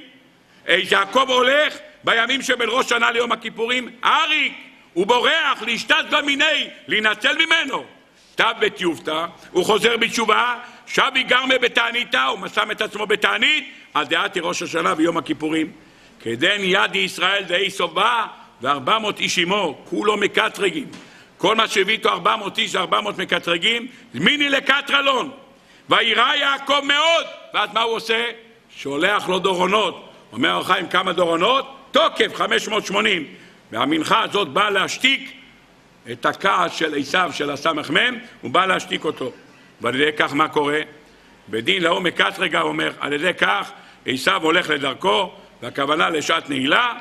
יעקב הולך בימים שבין ראש שנה ליום הכיפורים, אריק, הוא בורח להשתת במיני, להינצל ממנו. תב בתיובתא, הוא חוזר בתשובה, שבי גרמה בתעניתא, הוא שם את עצמו בתענית, על דעתי ראש השנה ויום הכיפורים. כדן יד ישראל דהי סובה וארבע מאות איש עמו, כולו מקטרגים. כל מה שהביא איתו ארבע מאות איש זה ארבע מאות מקטרגים, זמיני לקטרלון. וירא יעקב מאוד, ואז מה הוא עושה? שולח לו דורונות. אומר הרב כמה דורונות? תוקף 580. והמנחה הזאת באה להשתיק את הכעס של עשיו של הסמ"ם, הוא בא להשתיק אותו. ועל ידי כך מה קורה? בדין לאו מקטרגה אומר, על ידי כך עשיו הולך לדרכו, והכוונה לשעת נעילה,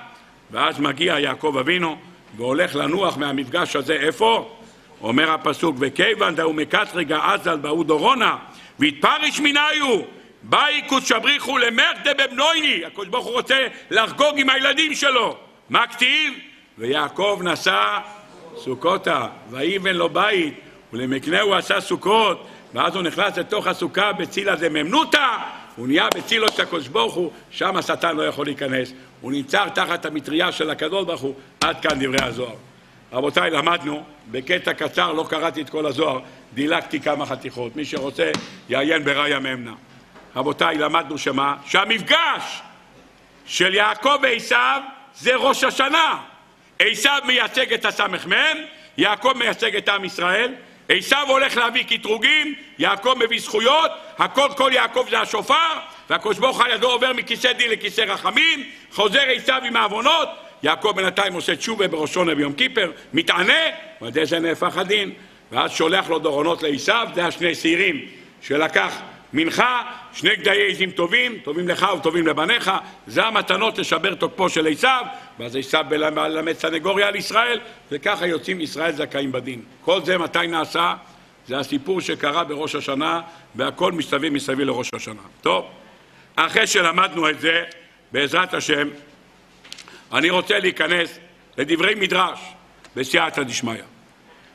ואז מגיע יעקב אבינו והולך לנוח מהמפגש הזה, איפה? אומר הפסוק, וכיוון דאו מקטרגה אזל באו דורונה, והתפריש מניו, באי קודשבריחו למרדה בבנויני, הקדוש ברוך הוא רוצה לחגוג עם הילדים שלו. מה כתיב? ויעקב נשא סוכותה, ויבן לו בית, ולמקנהו עשה סוכות, ואז הוא נכנס לתוך הסוכה בצילה דממנותא, הוא נהיה בצילו של הקדוש ברוך הוא, שם השטן לא יכול להיכנס. הוא נמצא תחת המטריה של הקדוש ברוך הוא, עד כאן דברי הזוהר. רבותיי, למדנו, בקטע קצר, לא קראתי את כל הזוהר, דילגתי כמה חתיכות. מי שרוצה, יעיין בראיה ממנה. רבותיי, למדנו שמה? שהמפגש של יעקב ועשיו זה ראש השנה. עשיו מייצג את הסמ"ם, יעקב מייצג את עם ישראל, עשיו הולך להביא קטרוגים, יעקב מביא זכויות, הכל כל יעקב זה השופר, והקדוש ברוך הוא ידו עובר מכיסא דין לכיסא רחמים, חוזר עשיו עם העוונות, יעקב בינתיים עושה תשובה בראשון וביום כיפר, מתענה, ועד זה נהפך הדין, ואז שולח לו דורונות לעשיו, זה השני שעירים שלקח מנחה, שני גדיי עזים טובים, טובים לך וטובים לבניך, זה המתנות לשבר תוקפו של עשיו, ואז עשיו מלמד סנגוריה על ישראל, וככה יוצאים ישראל זכאים בדין. כל זה מתי נעשה? זה הסיפור שקרה בראש השנה, והכל מסביב מסביב לראש השנה. טוב, אחרי שלמדנו את זה, בעזרת השם, אני רוצה להיכנס לדברי מדרש בסייעתא דשמיא.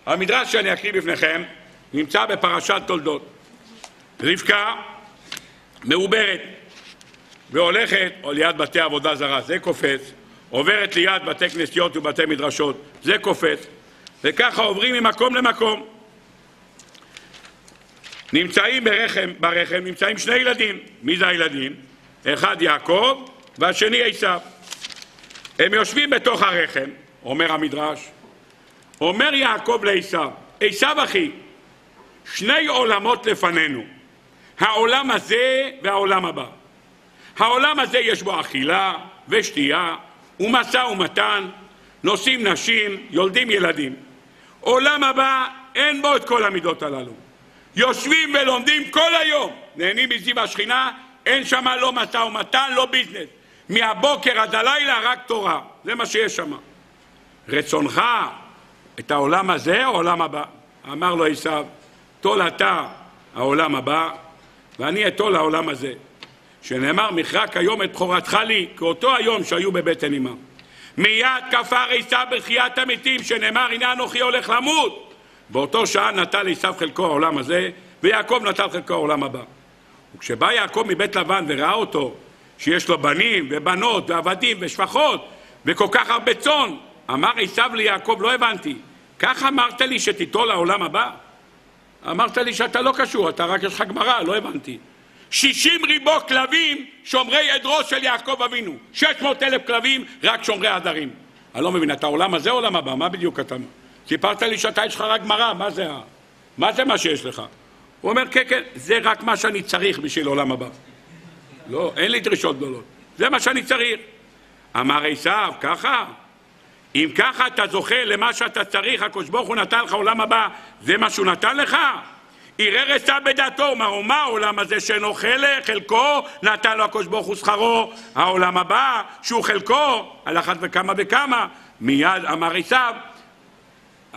המדרש שאני אקריא בפניכם נמצא בפרשת תולדות. רבקה מעוברת והולכת או ליד בתי עבודה זרה, זה קופץ, עוברת ליד בתי כנסיות ובתי מדרשות, זה קופץ, וככה עוברים ממקום למקום. נמצאים ברחם, ברחם, נמצאים שני ילדים. מי זה הילדים? אחד יעקב והשני עשיו. הם יושבים בתוך הרחם, אומר המדרש, אומר יעקב לעשיו, עשיו אחי, שני עולמות לפנינו, העולם הזה והעולם הבא. העולם הזה יש בו אכילה ושתייה ומשא ומתן, נושאים נשים, יולדים ילדים. עולם הבא אין בו את כל המידות הללו. יושבים ולומדים כל היום, נהנים מזיו השכינה, אין שם לא משא ומתן, לא ביזנס. מהבוקר עד הלילה רק תורה, זה מה שיש שם. רצונך את העולם הזה או העולם הבא? אמר לו עשיו, טול אתה העולם הבא ואני אטול העולם הזה. שנאמר מכרק היום את בכורתך לי, כאותו היום שהיו בבטן אמם. מיד כפר עשיו בתחיית המתים, שנאמר הנה אנוכי הולך למות. באותו שעה נטל עשיו חלקו העולם הזה, ויעקב נטל חלקו העולם הבא. וכשבא יעקב מבית לבן וראה אותו, שיש לו בנים ובנות ועבדים ושפחות וכל כך הרבה צאן, אמר עשיו ליעקב, לא הבנתי, כך אמרת לי שתיטול לעולם הבא? אמרת לי שאתה לא קשור, אתה רק יש לך גמרא, לא הבנתי. שישים ריבו כלבים שומרי עדרו של יעקב אבינו. שש מאות אלף כלבים, רק שומרי עדרים. אני לא מבין, אתה עולם הזה או עולם הבא? מה בדיוק אתה... סיפרת לי שאתה יש לך רק גמרא, מה זה מה זה מה שיש לך? הוא אומר, כן, כן, זה רק מה שאני צריך בשביל עולם הבא. לא, אין לי דרישות גדולות. זה מה שאני צריך. אמר עשיו, ככה? אם ככה אתה זוכה למה שאתה צריך, הקדוש ברוך הוא נתן לך עולם הבא, זה מה שהוא נתן לך? ערער עשיו בדעתו, אמר, מה העולם הזה שאינו חלק, חלקו, נתן לו הקדוש ברוך הוא שכרו, העולם הבא, שהוא חלקו, על אחת וכמה וכמה, מיד אמר עשיו,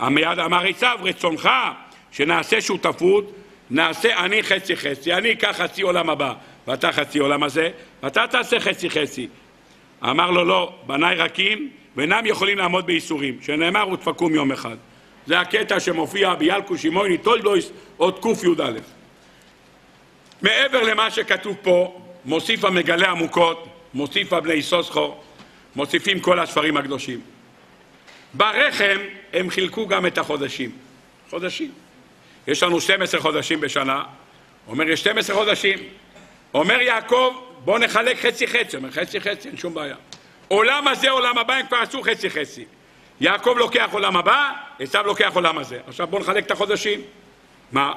מיד אמר עשיו, רצונך שנעשה שותפות, נעשה אני חצי חצי, אני אקח חצי עולם הבא, ואתה חצי עולם הזה, ואתה תעשה חצי חצי. אמר לו, לא, בניי רכים, ואינם יכולים לעמוד בייסורים, שנאמר ותפקום יום אחד. זה הקטע שמופיע ביאלקו שמעוני טולדויס, עוד קי"א. מעבר למה שכתוב פה, מוסיף המגלה עמוקות, מוסיף הבני סוסחו, מוסיפים כל הספרים הקדושים. ברחם הם חילקו גם את החודשים. חודשים. יש לנו 12 חודשים בשנה, אומר יש 12 חודשים. אומר יעקב, בוא נחלק חצי חצי. אומר חצי חצי, אין שום בעיה. עולם הזה, עולם הבא, הם כבר עשו חצי חצי. יעקב לוקח עולם הבא, עשיו לוקח עולם הזה. עכשיו בואו נחלק את החודשים. מה?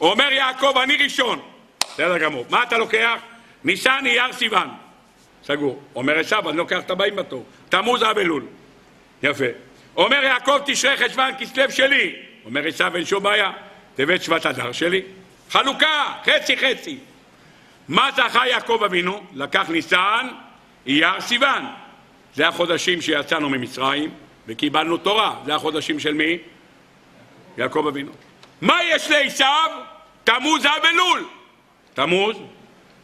אומר יעקב, אני ראשון. בסדר גמור. מה אתה לוקח? ניסן, אייר, סיוון. סגור. אומר עשיו, אני לוקח את הבאים בתור. תמוז, אב אלול. יפה. אומר יעקב, תשרי חשוון, כסלו שלי. אומר עשיו, אין שום בעיה. טבת שבט אדר שלי. חלוקה, חצי חצי. מה זכה יעקב אבינו? לקח ניסן, אייר, סיוון. זה החודשים שיצאנו ממצרים. וקיבלנו תורה. זה החודשים של מי? יעקב אבינו. מה יש לעשיו? תמוז אב אלול. תמוז,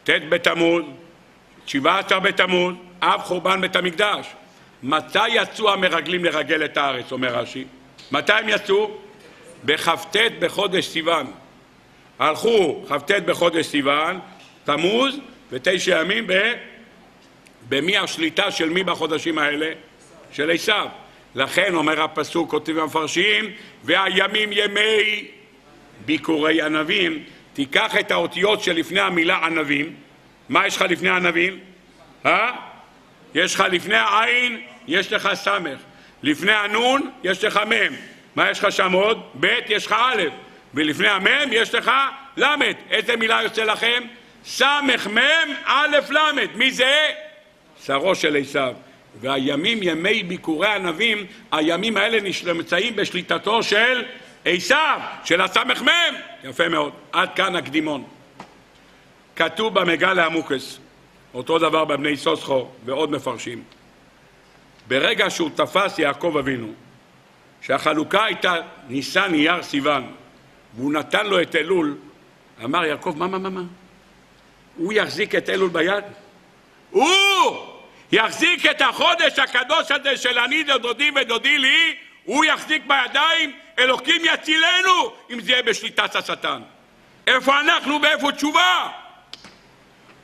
ט' בתמוז, שבעה עשר בתמוז, אב חורבן בית המקדש. מתי יצאו המרגלים לרגל את הארץ, אומר רש"י? מתי הם יצאו? בכ"ט בחודש סיוון. הלכו כ"ט בחודש סיוון, תמוז, ותשע ימים ב... במי השליטה של מי בחודשים האלה? של עשיו. לכן אומר הפסוק, כותבים המפרשים, והימים ימי ביקורי ענבים, תיקח את האותיות שלפני המילה ענבים, מה יש לך לפני ענבים? אה? יש לך לפני העין, יש לך סמך, לפני הנון, יש לך מ', מה יש לך שם עוד? ב', יש לך א', ולפני המ' יש לך ל', איזה מילה יוצא לכם? סמך מ' א' ל', מי זה? שרו של עשיו. והימים, ימי ביקורי ענבים, הימים האלה נמצאים בשליטתו של עשיו, של הסמ"ם. יפה מאוד. עד כאן הקדימון. כתוב במגלה עמוקס, אותו דבר בבני סוסחו ועוד מפרשים. ברגע שהוא תפס יעקב אבינו, שהחלוקה הייתה ניסן אייר סיוון, והוא נתן לו את אלול, אמר יעקב, מה, מה, מה, מה? הוא יחזיק את אלול ביד? הוא יחזיק את החודש הקדוש הזה של אני דודי ודודי לי, הוא יחזיק בידיים, אלוקים יצילנו אם זה יהיה בשליטת השטן. איפה אנחנו ואיפה תשובה?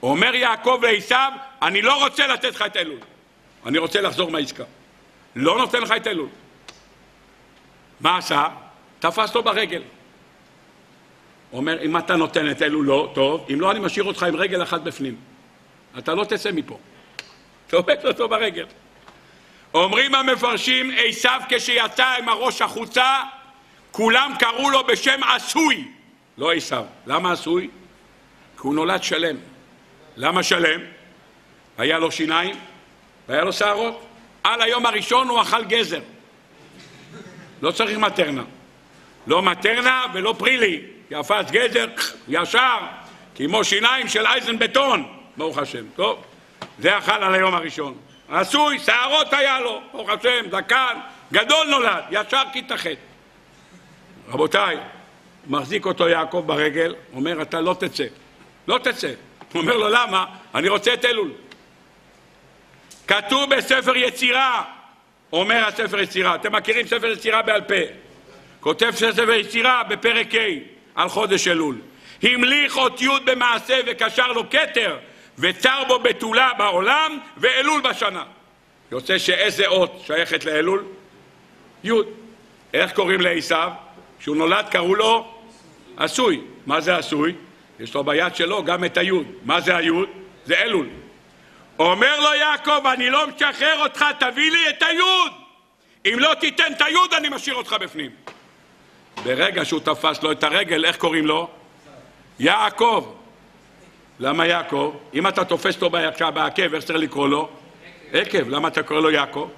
אומר יעקב לעשו, אני לא רוצה לתת לך את אלול, אני רוצה לחזור מהעסקה. לא נותן לך את אלול. מה עשה? תפס לו ברגל. אומר, אם אתה נותן את אלול לא, טוב, אם לא, אני משאיר אותך עם רגל אחת בפנים. אתה לא תצא מפה. תומק אותו ברגל. אומרים המפרשים, עשיו כשיצא עם הראש החוצה, כולם קראו לו בשם עשוי, לא עשיו. למה עשוי? כי הוא נולד שלם. למה שלם? היה לו שיניים והיה לו שערות. על היום הראשון הוא אכל גזר. לא צריך מטרנה. לא מטרנה ולא פרילי. יפץ גזר, ישר, כמו שיניים של אייזן בטון, ברוך השם. טוב, זה אכל על היום הראשון. עשוי, שערות היה לו, ברוך השם, זקן, גדול נולד, ישר כיתה ח'. רבותיי, מחזיק אותו יעקב ברגל, אומר, אתה לא תצא. לא תצא. הוא אומר לו, למה? אני רוצה את אלול. כתוב בספר יצירה, אומר הספר יצירה, אתם מכירים ספר יצירה בעל פה, כותב ספר יצירה בפרק ה' על חודש אלול. המליך אות י' במעשה וקשר לו כתר וצר בו בתולה בעולם ואלול בשנה. יוצא שאיזה אות שייכת לאלול? י'. איך קוראים לעשיו? כשהוא נולד קראו לו עשוי. מה זה עשוי? יש לו ביד שלו גם את היוד. מה זה היוד? זה אלול. אומר לו יעקב, אני לא משחרר אותך, תביא לי את היוד. אם לא תיתן את היוד, אני משאיר אותך בפנים. ברגע שהוא תפס לו את הרגל, איך קוראים לו? יעקב. למה יעקב? אם אתה תופס אותו בעקב, איך צריך לקרוא לו? עקב. למה אתה קורא לו יעקב?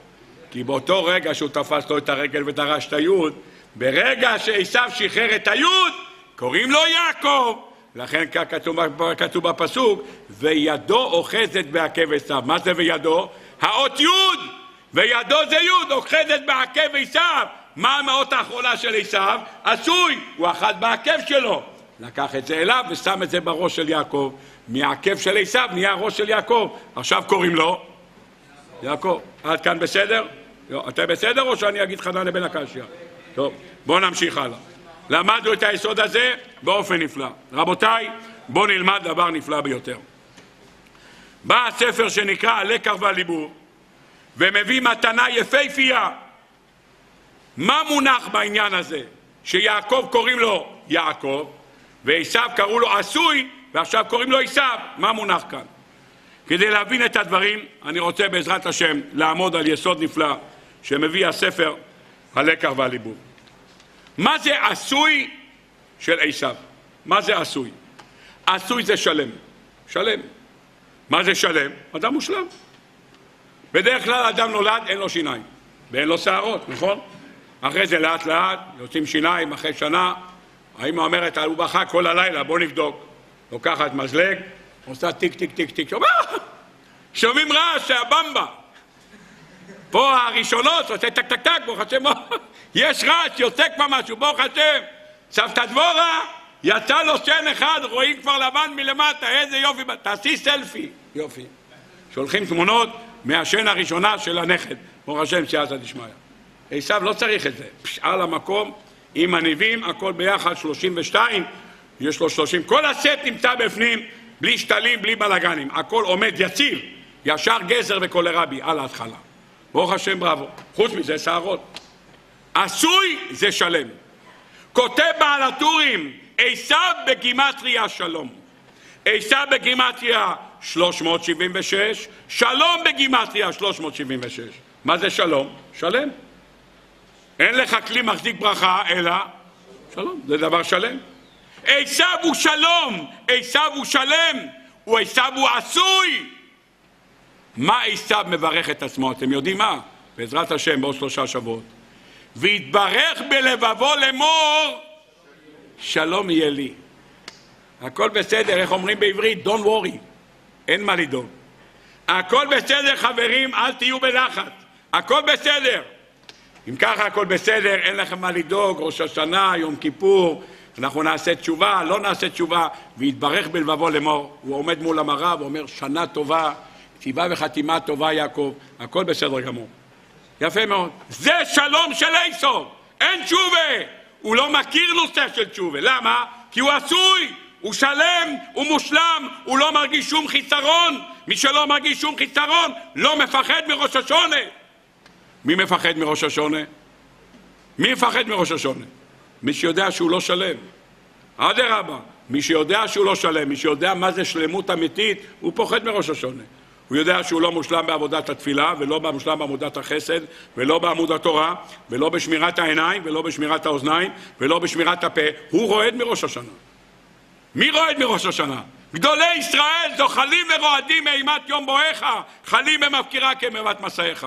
כי באותו רגע שהוא תפס לו את הרגל ודרש את היוד, ברגע שעשיו שחרר את היוד, קוראים לו יעקב. לכן כך כתוב, כתוב בפסוק, וידו אוחזת בעקב עשיו. מה זה וידו? האות יוד! וידו זה יוד, אוחזת בעקב עשיו. מה המאות האחרונה של עשיו? עשוי, הוא אחז בעקב שלו. לקח את זה אליו ושם את זה בראש של יעקב. מהעקב של עשיו נהיה ראש של יעקב. עכשיו קוראים לו יעקב. עד כאן בסדר? לא, אתה בסדר או שאני אגיד חנן לבן הקשיא? טוב, בואו נמשיך הלאה. למדנו את היסוד הזה באופן נפלא. רבותיי, בואו נלמד דבר נפלא ביותר. בא הספר שנקרא הלקח והליבור ומביא מתנה יפהפייה מה מונח בעניין הזה? שיעקב קוראים לו יעקב, ועשיו קראו לו עשוי, ועכשיו קוראים לו עשיו. מה מונח כאן? כדי להבין את הדברים, אני רוצה בעזרת השם לעמוד על יסוד נפלא שמביא הספר הלקח והליבוד. מה זה עשוי של עשיו? מה זה עשוי? עשוי זה שלם. שלם. מה זה שלם? אדם מושלם. בדרך כלל אדם נולד, אין לו שיניים ואין לו שערות, נכון? אחרי זה לאט לאט יוצאים שיניים אחרי שנה, האמא אומרת, הוא בכה כל הלילה, בוא נבדוק. לוקחת מזלג, עושה טיק טיק טיק טיק, שומע? שומעים רעש שהבמבה. פה הראשונות עושה טק טק טק, ברוך השם, [laughs] יש רעש, יוצא כבר משהו, ברוך השם. סבתא דבורה, יצא לו שן אחד, רואים כבר לבן מלמטה, איזה יופי, תעשי סלפי. יופי. שולחים תמונות מהשן הראשונה של הנכד, ברוך השם, סייעתא דשמיא. עשיו לא צריך את זה. על המקום, עם הניבים, הכל ביחד, 32, יש לו 30. כל הסט נמצא בפנים, בלי שתלים, בלי בלאגנים. הכל עומד יציב, ישר גזר וקולרבי, על ההתחלה. ברוך השם בראבו. חוץ מזה, שערות. עשוי זה שלם. כותב בעל הטורים, עשיו בגימטריה שלום. עשיו בגימטריה 376, שלום בגימטריה 376. מה זה שלום? שלם. אין לך כלי מחזיק ברכה, אלא שלום, זה דבר שלם. עשיו הוא שלום, עשיו הוא שלם, הוא עשיו הוא עשוי. מה עשיו מברך את עצמו? אתם יודעים מה? בעזרת השם, בעוד שלושה שבועות. והתברך בלבבו לאמור, שלום יהיה לי. הכל בסדר, איך אומרים בעברית? Don't worry, אין מה לדאוג. הכל בסדר, חברים, אל תהיו בלחץ. הכל בסדר. אם ככה הכל בסדר, אין לכם מה לדאוג, ראש השנה, יום כיפור, אנחנו נעשה תשובה, לא נעשה תשובה, ויתברך בלבבו לאמור. הוא עומד מול המראה ואומר, שנה טובה, כתיבה וחתימה טובה יעקב, הכל בסדר גמור. יפה מאוד. זה שלום של איסוף, אין תשובה. הוא לא מכיר נושא של תשובה. למה? כי הוא עשוי, הוא שלם, הוא מושלם, הוא לא מרגיש שום חיסרון. מי שלא מרגיש שום חיסרון, לא מפחד מראש השונה. מי מפחד מראש השונה? מי מפחד מראש השונה? מי שיודע שהוא לא שלם. אדרבה, מי שיודע שהוא לא שלם, מי שיודע מה זה שלמות אמיתית, הוא פוחד מראש השונה. הוא יודע שהוא לא מושלם בעבודת התפילה, ולא מושלם בעבודת החסד, ולא בעמוד התורה, ולא בשמירת העיניים, ולא בשמירת האוזניים, ולא בשמירת הפה. הוא רועד מראש השנה. מי רועד מראש השנה? גדולי ישראל זוחלים ורועדים מאימת יום בואך, חלים במפקירה כמבת מסעיך.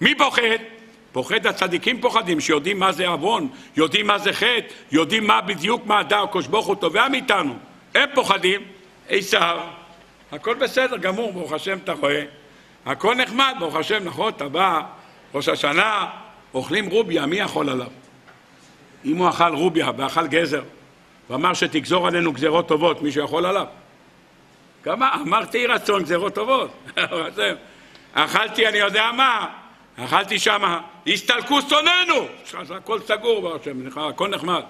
מי פוחד? פוחד הצדיקים פוחדים, שיודעים מה זה עוון, יודעים מה זה חטא, יודעים מה בדיוק מה הדר הקדוש ברוך הוא תובע מאיתנו. הם פוחדים, עשיו, הכל בסדר גמור, ברוך השם אתה רואה, הכל נחמד, ברוך השם, נכון, אתה בא, ראש השנה, אוכלים רוביה, מי יכול עליו? אם הוא אכל רוביה ואכל גזר, ואמר שתגזור עלינו גזרות טובות, מישהו יכול עליו? כמה? אמרתי רצון גזרות טובות, [laughs] אכלתי אני יודע מה, אכלתי שם, הסתלקו שונאינו, הכל סגור, ברוך השם, הכל נחמד,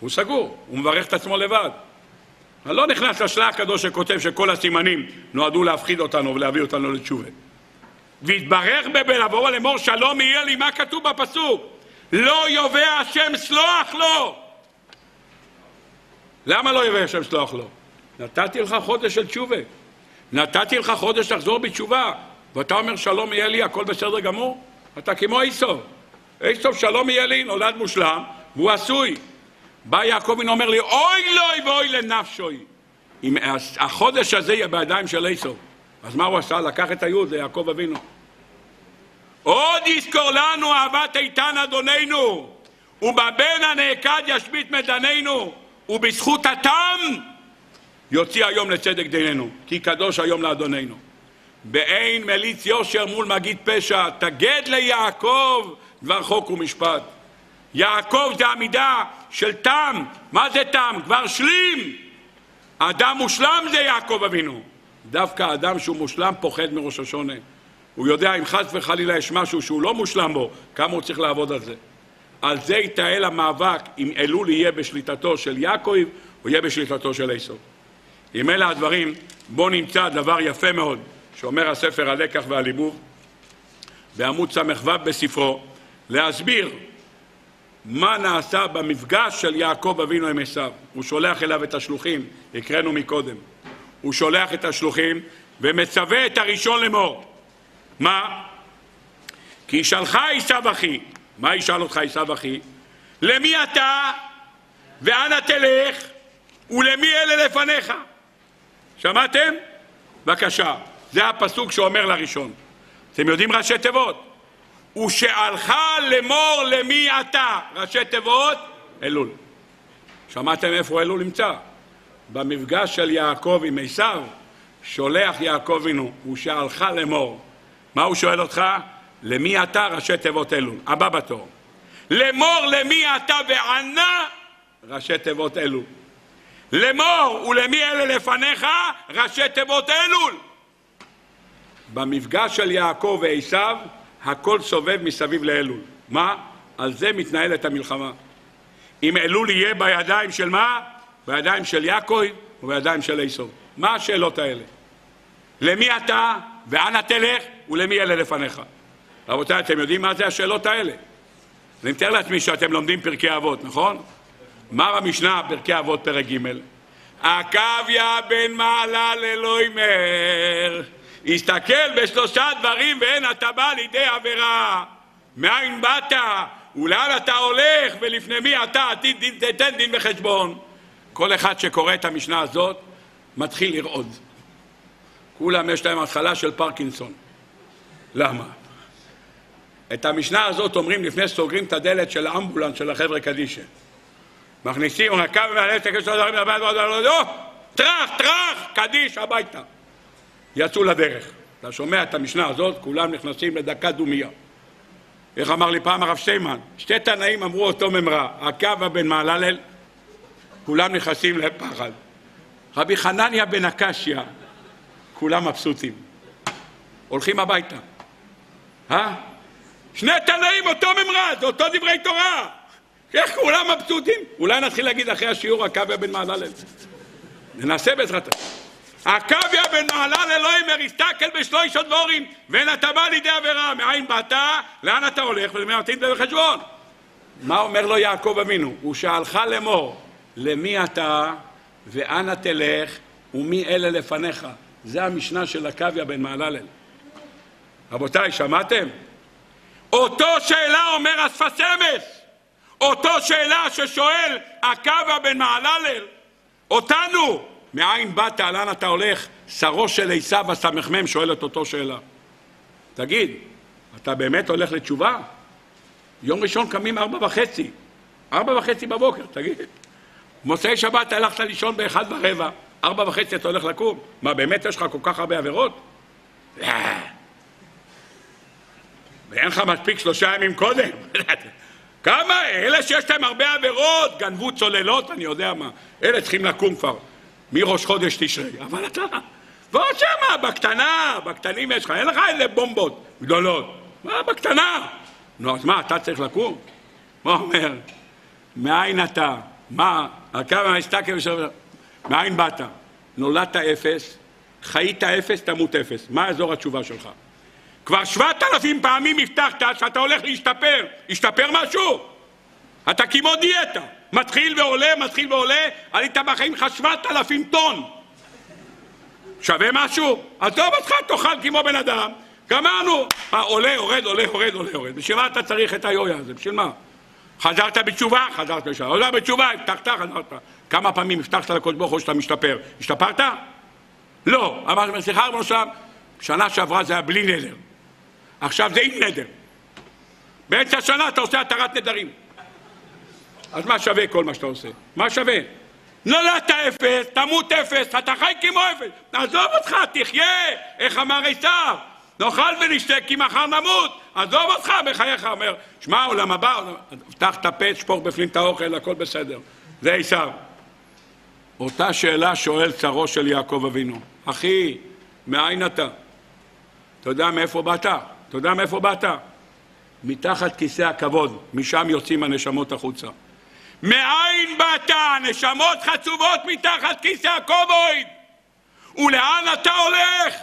הוא סגור, הוא מברך את עצמו לבד. אני לא נכנס לשלה הקדוש שכותב שכל הסימנים נועדו להפחיד אותנו ולהביא אותנו לתשובה. והתברך בבלבוא לאמור שלום יהיה לי, מה כתוב בפסוק? לא יובא השם סלוח לו. למה לא יובא השם סלוח לו? נתתי לך חודש של תשובה. נתתי לך חודש לחזור בתשובה. ואתה אומר שלום יהיה לי, הכל בסדר גמור? אתה כמו איסוף. איסוף שלום יהיה לי, נולד מושלם, והוא עשוי. בא יעקב ואומר אומר לי, אוי לוי ואוי לנפשוי. אם החודש הזה יהיה בידיים של איסוף. אז מה הוא עשה? לקח את היוד ליעקב אבינו. עוד יזכור לנו אהבת איתן אדוננו, ובבן הנעקד ישבית מדנינו, ובזכות התם יוציא היום לצדק דיננו, כי קדוש היום לאדוננו. באין מליץ יושר מול מגיד פשע, תגד ליעקב דבר חוק ומשפט. יעקב זה עמידה של תם. מה זה תם? כבר שלים. אדם מושלם זה יעקב אבינו. דווקא אדם שהוא מושלם פוחד מראש השונה. הוא יודע אם חס וחלילה יש משהו שהוא לא מושלם בו, כמה הוא צריך לעבוד על זה. על זה יתעל המאבק אם אלול יהיה בשליטתו של יעקב או יהיה בשליטתו של עשו. אם אלה הדברים, בואו נמצא דבר יפה מאוד שאומר הספר הלקח והליבוב בעמוד ס"ו בספרו, להסביר מה נעשה במפגש של יעקב אבינו עם עשיו. הוא שולח אליו את השלוחים, הקראנו מקודם. הוא שולח את השלוחים ומצווה את הראשון לאמור. מה? כי ישאלך עשיו אחי, מה ישאל אותך עשיו אחי? למי אתה ואנה תלך ולמי אלה לפניך? שמעתם? בבקשה, זה הפסוק שאומר לראשון. אתם יודעים ראשי תיבות? ושאלך לאמור למי אתה, ראשי תיבות, אלול. שמעתם איפה אלול נמצא? במפגש של יעקב עם עשיו, שולח יעקב אבינו, ושאלך לאמור. מה הוא שואל אותך? למי אתה, ראשי תיבות אלול. הבא בתור. לאמור למי אתה וענה, ראשי תיבות אלול. לאמור ולמי אלה לפניך, ראשי תיבות אלול. במפגש של יעקב ועשיו, הכל סובב מסביב לאלול. מה? על זה מתנהלת המלחמה. אם אלול יהיה בידיים של מה? בידיים של יעקב ובידיים של עשו. מה השאלות האלה? למי אתה ואנה תלך ולמי אלה לפניך? רבותיי, אתם יודעים מה זה השאלות האלה? אני מתאר לעצמי שאתם לומדים פרקי אבות, נכון? מה במשנה, פרקי אבות, פרק ג' עקביה בן מעלה לאלוהי מר הסתכל בשלושה דברים ואין אתה בא לידי עבירה. מאין באת ולאן אתה הולך ולפני מי אתה עתיד דין, תתן דין וחשבון. כל אחד שקורא את המשנה הזאת מתחיל לרעוד. כולם יש להם התחלה של פרקינסון. למה? את המשנה הזאת אומרים לפני סוגרים את הדלת של האמבולנס של החבר'ה קדישה. מכניסים רקה ומעלה את הקשר לדברים, טראח, טראח, קדיש, הביתה. יצאו לדרך. אתה שומע את המשנה הזאת, כולם נכנסים לדקה דומייה. איך אמר לי פעם הרב שטיימן? שתי תנאים אמרו אותו ממרה, עקבא בן מעללל, כולם נכנסים לפחד. רבי חנניה בן הקשיא, כולם מבסוטים. הולכים הביתה. אה? שני תנאים, אותו ממרד, אותו דברי תורה. איך כולם מבסוטים? אולי נתחיל להגיד אחרי השיעור עקביה בן מעללל. ננסה בעזרת השם. עקביה בן מעלל אלוהים מריסתכל בשלוש דבורים ואין אתה בא לידי עבירה. מאין באת? לאן אתה הולך? ולמי עתיד בחשבון. מה אומר לו יעקב אבינו? הוא שאלך לאמור, למי אתה ואנה תלך ומי אלה לפניך? זה המשנה של עקביה בן מעללל. רבותיי, שמעתם? אותו שאלה אומר אספסמס, אותו שאלה ששואל עקביה בן מעללל, אותנו, מאין באת, לאן אתה הולך? שרו של עשיו הסמ"ם שואל את אותו שאלה. תגיד, אתה באמת הולך לתשובה? יום ראשון קמים ארבע וחצי, ארבע וחצי בבוקר, תגיד. מוצאי שבת הלכת לישון באחד ורבע, ארבע וחצי אתה הולך לקום. מה, באמת יש לך כל כך הרבה עבירות? לא. ואין לך מספיק שלושה ימים קודם. [laughs] כמה? אלה שיש להם הרבה עבירות, גנבו צוללות, אני יודע מה. אלה צריכים לקום כבר מראש חודש תשרי. אבל אתה, ועוד שמה, בקטנה, בקטנים יש לך, אין לך איזה בומבות גדולות. מה, בקטנה. נו, אז מה, אתה צריך לקום? מה אומר? מאין אתה? מה? על כמה מסתכל ושואל, מאין באת? נולדת אפס, חיית אפס, תמות אפס. מה אזור התשובה שלך? כבר שבעת אלפים פעמים הבטחת שאתה הולך להשתפר. השתפר משהו? אתה כמו דיאטה. מתחיל ועולה, מתחיל ועולה, עלית בחיים לך שבעת אלפים טון. שווה משהו? עזוב אותך, תאכל כמו בן אדם. גמרנו. אה, עולה, יורד, עולה, יורד, עולה, יורד. בשביל מה אתה צריך את היויה הזה? בשביל מה? חזרת בתשובה? חזרת בתשובה. חזרת בתשובה, הבטחת, חזרת. כמה פעמים הבטחת לקדוש ברוך הוא שאתה משתפר? השתפרת? לא. אמרתי, סליחה, רבנו שלם, שנה שעברה זה היה בלי נדר. עכשיו זה עם נדר. באמצע השנה אתה עושה התרת נדרים. אז מה שווה כל מה שאתה עושה? מה שווה? נולדת אפס, תמות אפס, אתה חי כמו אפס. עזוב אותך, תחיה, איך אמר עשיו? נאכל ונשתה כי מחר נמות. עזוב אותך בחייך, אומר, שמע, עולם הבא, פתח את הפה, שפוך בפנים את האוכל, הכל בסדר. זה עשיו. אותה שאלה שואל צרו של יעקב אבינו. אחי, מאין אתה? אתה יודע מאיפה באת? אתה יודע מאיפה באת? מתחת כיסא הכבוד, משם יוצאים הנשמות החוצה. מאין באת? נשמות חצובות מתחת כיסא הכובד! ולאן אתה הולך?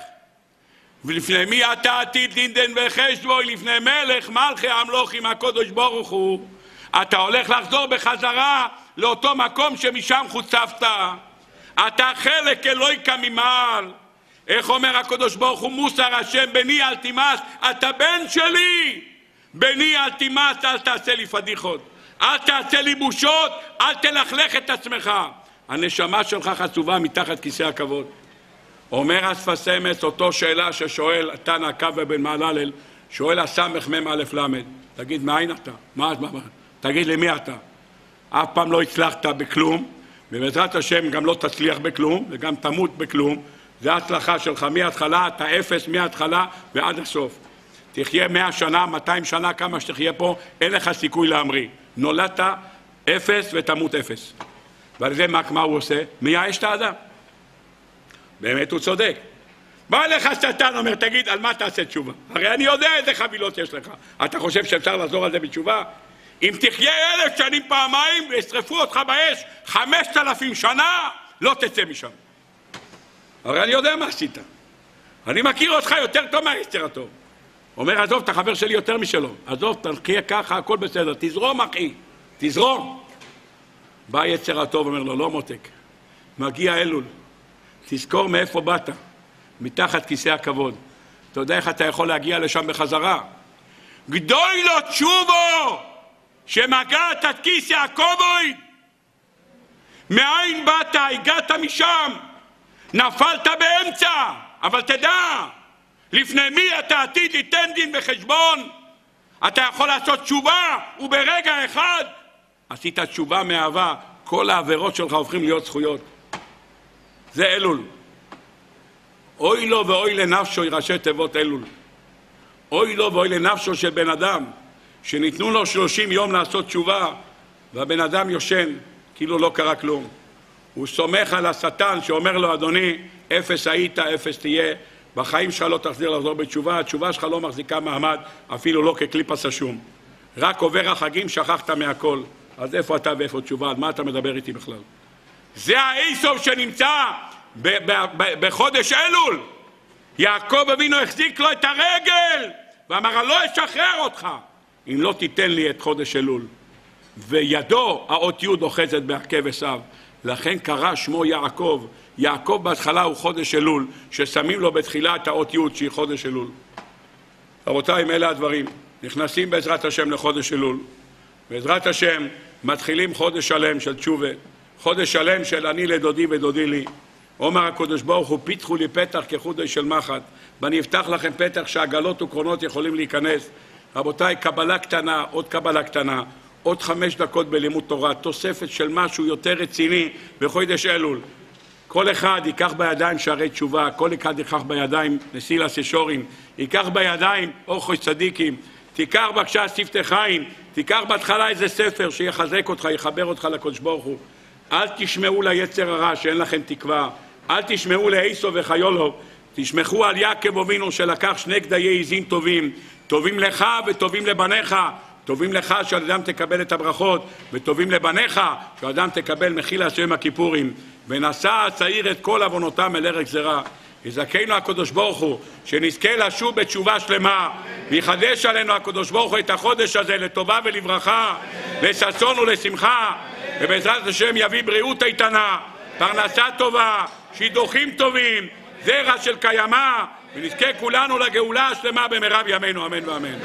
ולפני מי אתה עתיד לינדן וחשבוי? לפני מלך מלכי המלוכים הקודש ברוך הוא. אתה הולך לחזור בחזרה לאותו מקום שמשם חוצפת. אתה חלק אלוהיקה ממעל. איך אומר הקדוש ברוך הוא מוסר השם בני אל תימס אתה בן שלי בני אל תימס אל תעשה לי פדיחות אל תעשה לי בושות אל תלכלך את עצמך הנשמה שלך חצובה מתחת כיסא הכבוד אומר אספסמס אותו שאלה ששואל תנא קבא בן מעללל שואל הסמ"ם א' ל' תגיד מאין אתה? מה, מה, מה? תגיד למי אתה? אף פעם לא הצלחת בכלום ובעזרת השם גם לא תצליח בכלום וגם תמות בכלום זה ההצלחה שלך מההתחלה, אתה אפס מההתחלה ועד הסוף. תחיה מאה שנה, מאתיים שנה, כמה שתחיה פה, אין לך סיכוי להמריא. נולדת אפס ותמות אפס. ועל זה מה, מה הוא עושה? מייאש את האדם. באמת הוא צודק. בא אליך שטן, אומר, תגיד, על מה תעשה תשובה? הרי אני יודע איזה חבילות יש לך. אתה חושב שאפשר לחזור על זה בתשובה? אם תחיה אלף שנים פעמיים וישרפו אותך באש חמשת אלפים שנה, לא תצא משם. הרי אני יודע מה עשית. אני מכיר אותך יותר טוב מהיצר הטוב. אומר, עזוב, אתה חבר שלי יותר משלו. עזוב, תחיה ככה, הכל בסדר. תזרום, אחי, תזרום. בא יצר הטוב, אומר לו, לא מותק. מגיע אלול. תזכור מאיפה באת. מתחת כיסא הכבוד. אתה יודע איך אתה יכול להגיע לשם בחזרה? גדוי לו תשובו שמגעת עד כיסא הכובד. מאין באת? הגעת משם. נפלת באמצע, אבל תדע, לפני מי אתה עתיד ליתן דין וחשבון? אתה יכול לעשות תשובה, וברגע אחד עשית תשובה מאהבה, כל העבירות שלך הופכים להיות זכויות. זה אלול. אוי לו ואוי לנפשו יראשי תיבות אלול. אוי לו ואוי לנפשו של בן אדם שניתנו לו שלושים יום לעשות תשובה והבן אדם יושן כאילו לא קרה כלום. הוא סומך על השטן שאומר לו, אדוני, אפס היית, אפס תהיה, בחיים שלך לא תחזיר לחזור בתשובה, התשובה שלך לא מחזיקה מעמד, אפילו לא כקליפס השום. רק עובר החגים, שכחת מהכל. אז איפה אתה ואיפה תשובה? על מה אתה מדבר איתי בכלל? זה האיסוף שנמצא בחודש אלול. יעקב אבינו החזיק לו את הרגל ואמר, אני לא אשחרר אותך אם לא תיתן לי את חודש אלול. וידו, האות י' אוחזת בעקב עשיו. לכן קרא שמו יעקב. יעקב בהתחלה הוא חודש אלול, ששמים לו בתחילה את האות י' שהיא חודש אלול. רבותיי, אלה הדברים. נכנסים בעזרת השם לחודש אלול. בעזרת השם מתחילים חודש שלם של תשובה, חודש שלם של אני לדודי ודודי לי. אומר הקדוש ברוך הוא, פיתחו לי פתח כחודש של מחט, ואני אפתח לכם פתח שעגלות וקרונות יכולים להיכנס. רבותיי, קבלה קטנה, עוד קבלה קטנה, עוד חמש דקות בלימוד תורה, תוספת של משהו יותר רציני בחודש אלול. כל אחד ייקח בידיים שערי תשובה, כל אחד ייקח בידיים נשיא לסשורים, ייקח בידיים אורחוש צדיקים, תיקח בבקשה ספתי חיים, תיקח בהתחלה איזה ספר שיחזק אותך, יחבר אותך לקדוש ברוך הוא. אל תשמעו ליצר הרע שאין לכם תקווה, אל תשמעו לאיסו וחיולו, תשמחו על יעקב אבינו שלקח שני גדיי עזים טובים, טובים לך וטובים לבניך, טובים לך שאדם תקבל את הברכות, וטובים לבניך שאדם תקבל מחילה השם הכיפורים. ונשא הצעיר את כל עוונותם אל ארץ זרה. יזכנו הקדוש ברוך הוא, שנזכה לשוב בתשובה שלמה, ויחדש עלינו הקדוש ברוך הוא את החודש הזה לטובה ולברכה, לששון ולשמחה, ובעזרת השם יביא בריאות איתנה, פרנסה טובה, שידוכים טובים, זרע של קיימא, ונזכה כולנו לגאולה השלמה במרב ימינו, אמן ואמן.